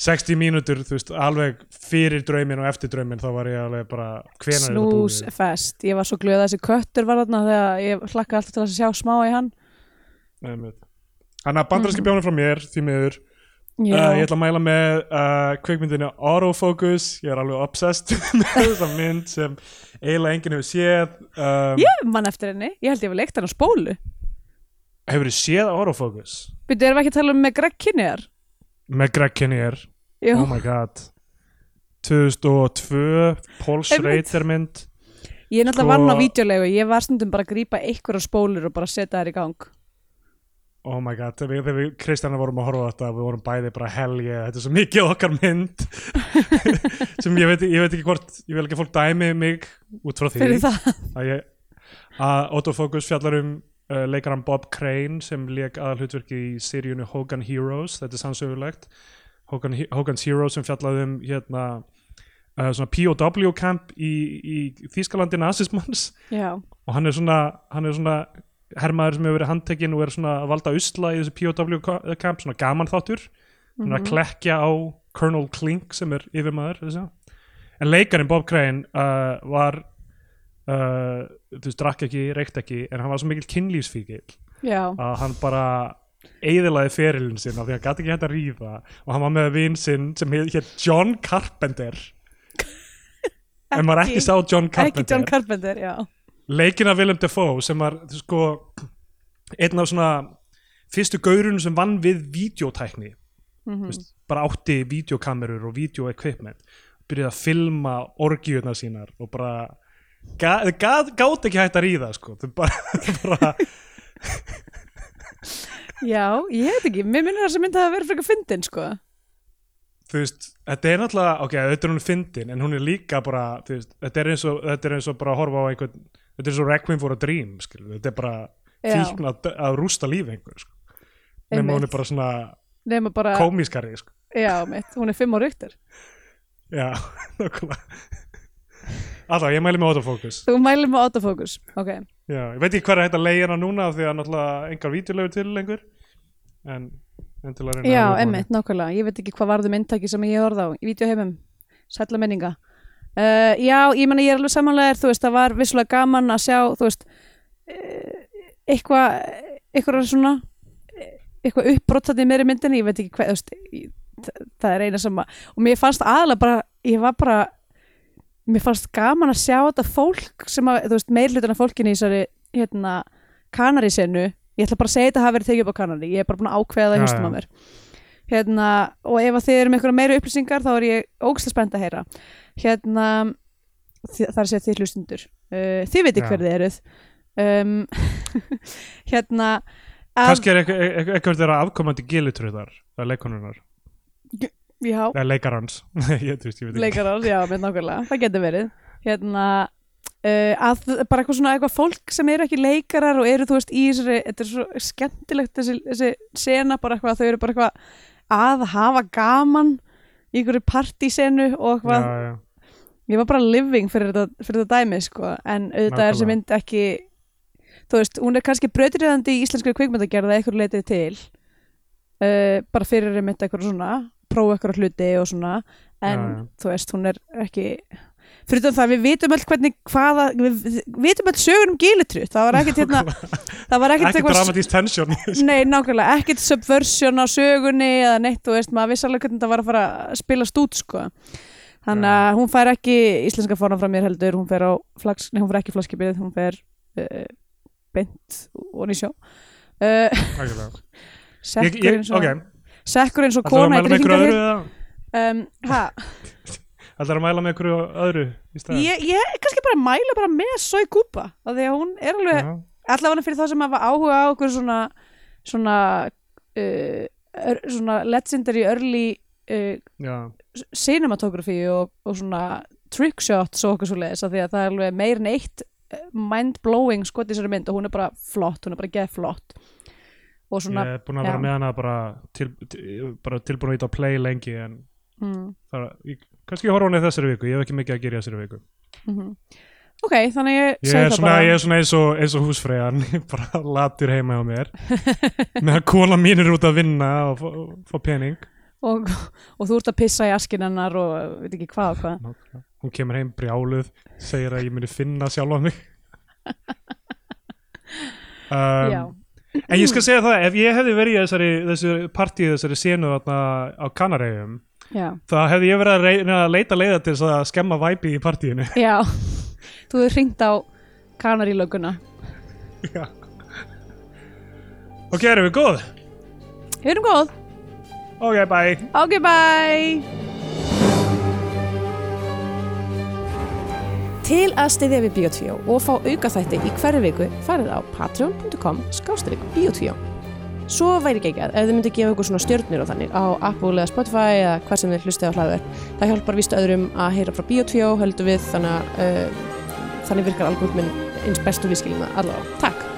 S1: 60 mínútur veist, alveg fyrir draumin og eftir draumin þá var ég alveg bara hvenær er þetta
S2: Snús
S1: búið
S2: fest. Ég var svo glöð að þessi köttur var þarna þegar ég hlakka alltaf til að sjá smá í hann.
S1: Þannig að bandarinski bjónum frá mér því miður, uh, ég ætla að mæla með uh, kveikmyndinu Autofocus. Ég er alveg obsessed <laughs> með þessa mynd sem eiginlega enginn hefur séð. Um,
S2: Ég mann eftir henni, ég held ég var leikt hann á spólu
S1: Hefur þið séð Autofocus?
S2: Byrju, erum við ekki að tala um með Greg Kinnear?
S1: Með Greg Kinnear,
S2: Jú,
S1: oh my god. 2002 Paul. Schrader mynd.
S2: Ég er náttúrulega
S1: sko-
S2: vann á vídeolegu Ég var stundum bara að grípa einhverja spólur og bara setja þær í gang.
S1: Oh my god, þegar við, við Kristjana vorum að horfa á þetta við vorum bæði bara yeah, þetta er svo mikið okkar mynd. <laughs> Sem ég veit, ég veit ekki hvort ég vil ekki fólk dæmi mig út frá því.
S2: Fyrir það.
S1: Að Autofocus fjallar um uh, leikaran Bob Crane sem leik aðal hlutverki í seríunni Hogan Heroes, þetta er sannsögulegt. Hogan, Hogan's Heroes sem fjallaði um hérna uh, svona POW camp í, í Þýskalandi nazismans
S2: Já,
S1: og hann er svona, hann er svona hermaður sem hefur verið handtekinn og er svona að valda usla í þessu POW camp, svona gaman þáttur. Hann er að
S2: Mhm.
S1: klekja á Colonel Klink sem er yfirmaður en leikarinn Bob Crane uh, var uh, þú veist, drakk ekki, reykt ekki en hann var svo mikill kynlífsfíkil
S2: já,
S1: að hann bara eðilaði ferilinn sinn af því að hann gæti ekki hægt að ríða og hann var með vin sinn sem hétt John Carpenter. <laughs> En maður ekki sá John Carpenter
S2: ekki John Carpenter, já.
S1: Leikin af Willem Dafoe sem var sko einn af svona fyrstu gaurun sem vann við videótækni
S2: Mhm.
S1: þú veist, bara átti videokamerur og videoequipment byrjaði að filma orgiðuna sínar og bara gátt ekki hægt að ríða sko. þau bara, <laughs> bara
S2: Já, ég veit ekki, mér minnir þess að myndi að vera frekar fyndin sko.
S1: Þú veist, þetta er náttúrulega ok, þetta er hún fyndin, en hún er líka bara, þú veist, þetta er eins og, þetta er eins og bara að horfa á einhvern, þetta er eins og Requiem for a Dream, skilur, þetta er bara
S2: Já.
S1: fíkn að, að rústa lífi einhver, sko. Nema hún er bara svona
S2: Nefna bara,
S1: komískari, sko.
S2: Já, mitt, hún er fimm á ryktur
S1: já, <laughs> nokkulega alltaf, ég mæli með autofocus.
S2: Þú mælir með autofocus, ok.
S1: Já, ég veit ekki er hægt að leiða hana núna af því að náttúrulega engar vídeolögur til lengur. En, en til að reyna
S2: Já, emmitt, nákvæmlega, ég veit ekki hvað varðum inntaki sem ég horfði á í vídeoheimum. Sætla menninga uh, Já, ég menna ég er alveg samanlegar, þú veist, það var vissulega gaman að sjá, þú veist uh, eitthvað eitthvað svona eitthvað uppbrottat í meiri myndinni, ég veit ekki hvað þú veist, það er eina sem að og mér fannst aðalega bara, ég var bara mér fannst gaman að sjá þetta fólk sem að, þú veist, meirlutina fólkinni í þessari, hérna, kanarísenu. Ég ætla bara að segja þetta hafi verið tekið upp á kanari ég er bara búin að ákveða það í
S1: Já,
S2: haustum á mér. Hérna, og ef að þið eru með einhverja meira upplýsingar þá er ég ógæslega spennt að heyra. Hérna að segja þið hlustundur uh, þið veitir
S1: Já.
S2: hver þið eruð. Um, <laughs> hérna að-
S1: kannski er eitthvað- þeirra afkomandi gilutröðar það er leikonunar, eða leikarans
S2: leikarar, já, með nákvæmlega það getur verið hérna Uh, að bara eitthvað svona eitthvað fólk sem eru ekki leikarar og eru þú veist í þessari, þetta er svo skemmtilegt þessi, þessi sena bara eitthvað þau eru bara eitthvað að hafa gaman í einhverju partysenu og eitthvað
S1: já, já.
S2: ég var bara living fyrir þetta, fyrir þetta dæmi sko. en auðvitað er
S1: Nákvæmlega.
S2: mynd ekki þú veist, hún er kannski brautriðandi í íslenskri kvikmyndagerða eitthvað leitið til uh, bara fyrir einmitt eitthvað svona prófa eitthvað hluti og svona en
S1: Já, já.
S2: þú veist, hún er ekki fyrir það við vitum öll hvernig hvaða, við, vitum öll sögur um gilitru það var ekkert hérna <laughs> það var ekkert eitthvað
S1: dramatísk tensjón
S2: Nei, nákvæmlega, ekkert subversion á sögunni eða neitt, þú veist, maður vissi alveg hvernig það var að fara að spilast út, sko. Þannig að hún fær ekki íslenska fórnum frá mér heldur, hún fer á flags, nei, hún fer ekki flaskipið, hún fer uh, beint og sjó. Uh,
S1: Algjörlega. ég, <laughs>
S2: sekkur
S1: ég,
S2: og
S1: ok,
S2: sekkur eins og
S1: að
S2: kona í um, ha,
S1: ætlar að mæla með ykkur öðru
S2: ég, ég er kannski bara að mæla bara með Soy Kúpa, af því að hún er alveg allavega fyrir það sem hafa áhuga á okkur svona svona, uh, ör, svona legendary early uh,
S1: já,
S2: cinematography og, og svona trickshots og okkur svo leiðis af því að það er alveg meir en eitt mind-blowing skot í þessari mynd og hún er bara flott, hún er bara geð flott og svona
S1: ég er búin að vera
S2: já.
S1: með hana bara, til, til, bara tilbúin að ít á play lengi en
S2: mm,
S1: það, ég, kannski horfa hún í þessari viku. Ég hef ekki mikið að gera í þessari viku.
S2: Mm ok, þannig ég
S1: ég er svona, ég er svona eins og, eins og húsfreyjan <laughs> bara latur heima á mér. Meðan kona mín er út að vinna og fá, pening.
S2: Og, og þú ert að pissa í askin hennar og veit ekki hvað og hvað.
S1: Hún kemur heim brjáluð segir að ég muni finna sjálfa mig. <laughs>
S2: Já,
S1: um, en ég skal segja það ef ég hefði verið í þessari, þessari partíu þessari senu á Kanaregjum
S2: já,
S1: þá hefði ég verið að reyna að leita leiða til að skemma væpi í partíinu. <laughs>
S2: Já. Þú hefur hringt á kanarílöguna
S1: Já. ok, erum við góð?
S2: Við erum góð,
S1: ok, bye.
S2: Ok bye Til að styðja við Bíotvíó og fá auka þætti í hverju viku farið á patreon.com skástrík Bíotvíó Svo væri ekki ekki að ef þið myndi gefa ykkur svona stjörnir og þannig á Apple eða Spotify eða hvað sem þið hlustið á hlaður það hjálpar víst öðrum að heyra frá Bíotvíó höldum við þannig að uh, þannig virkar algoritminn eins bestu við skiljum það allavega. Takk!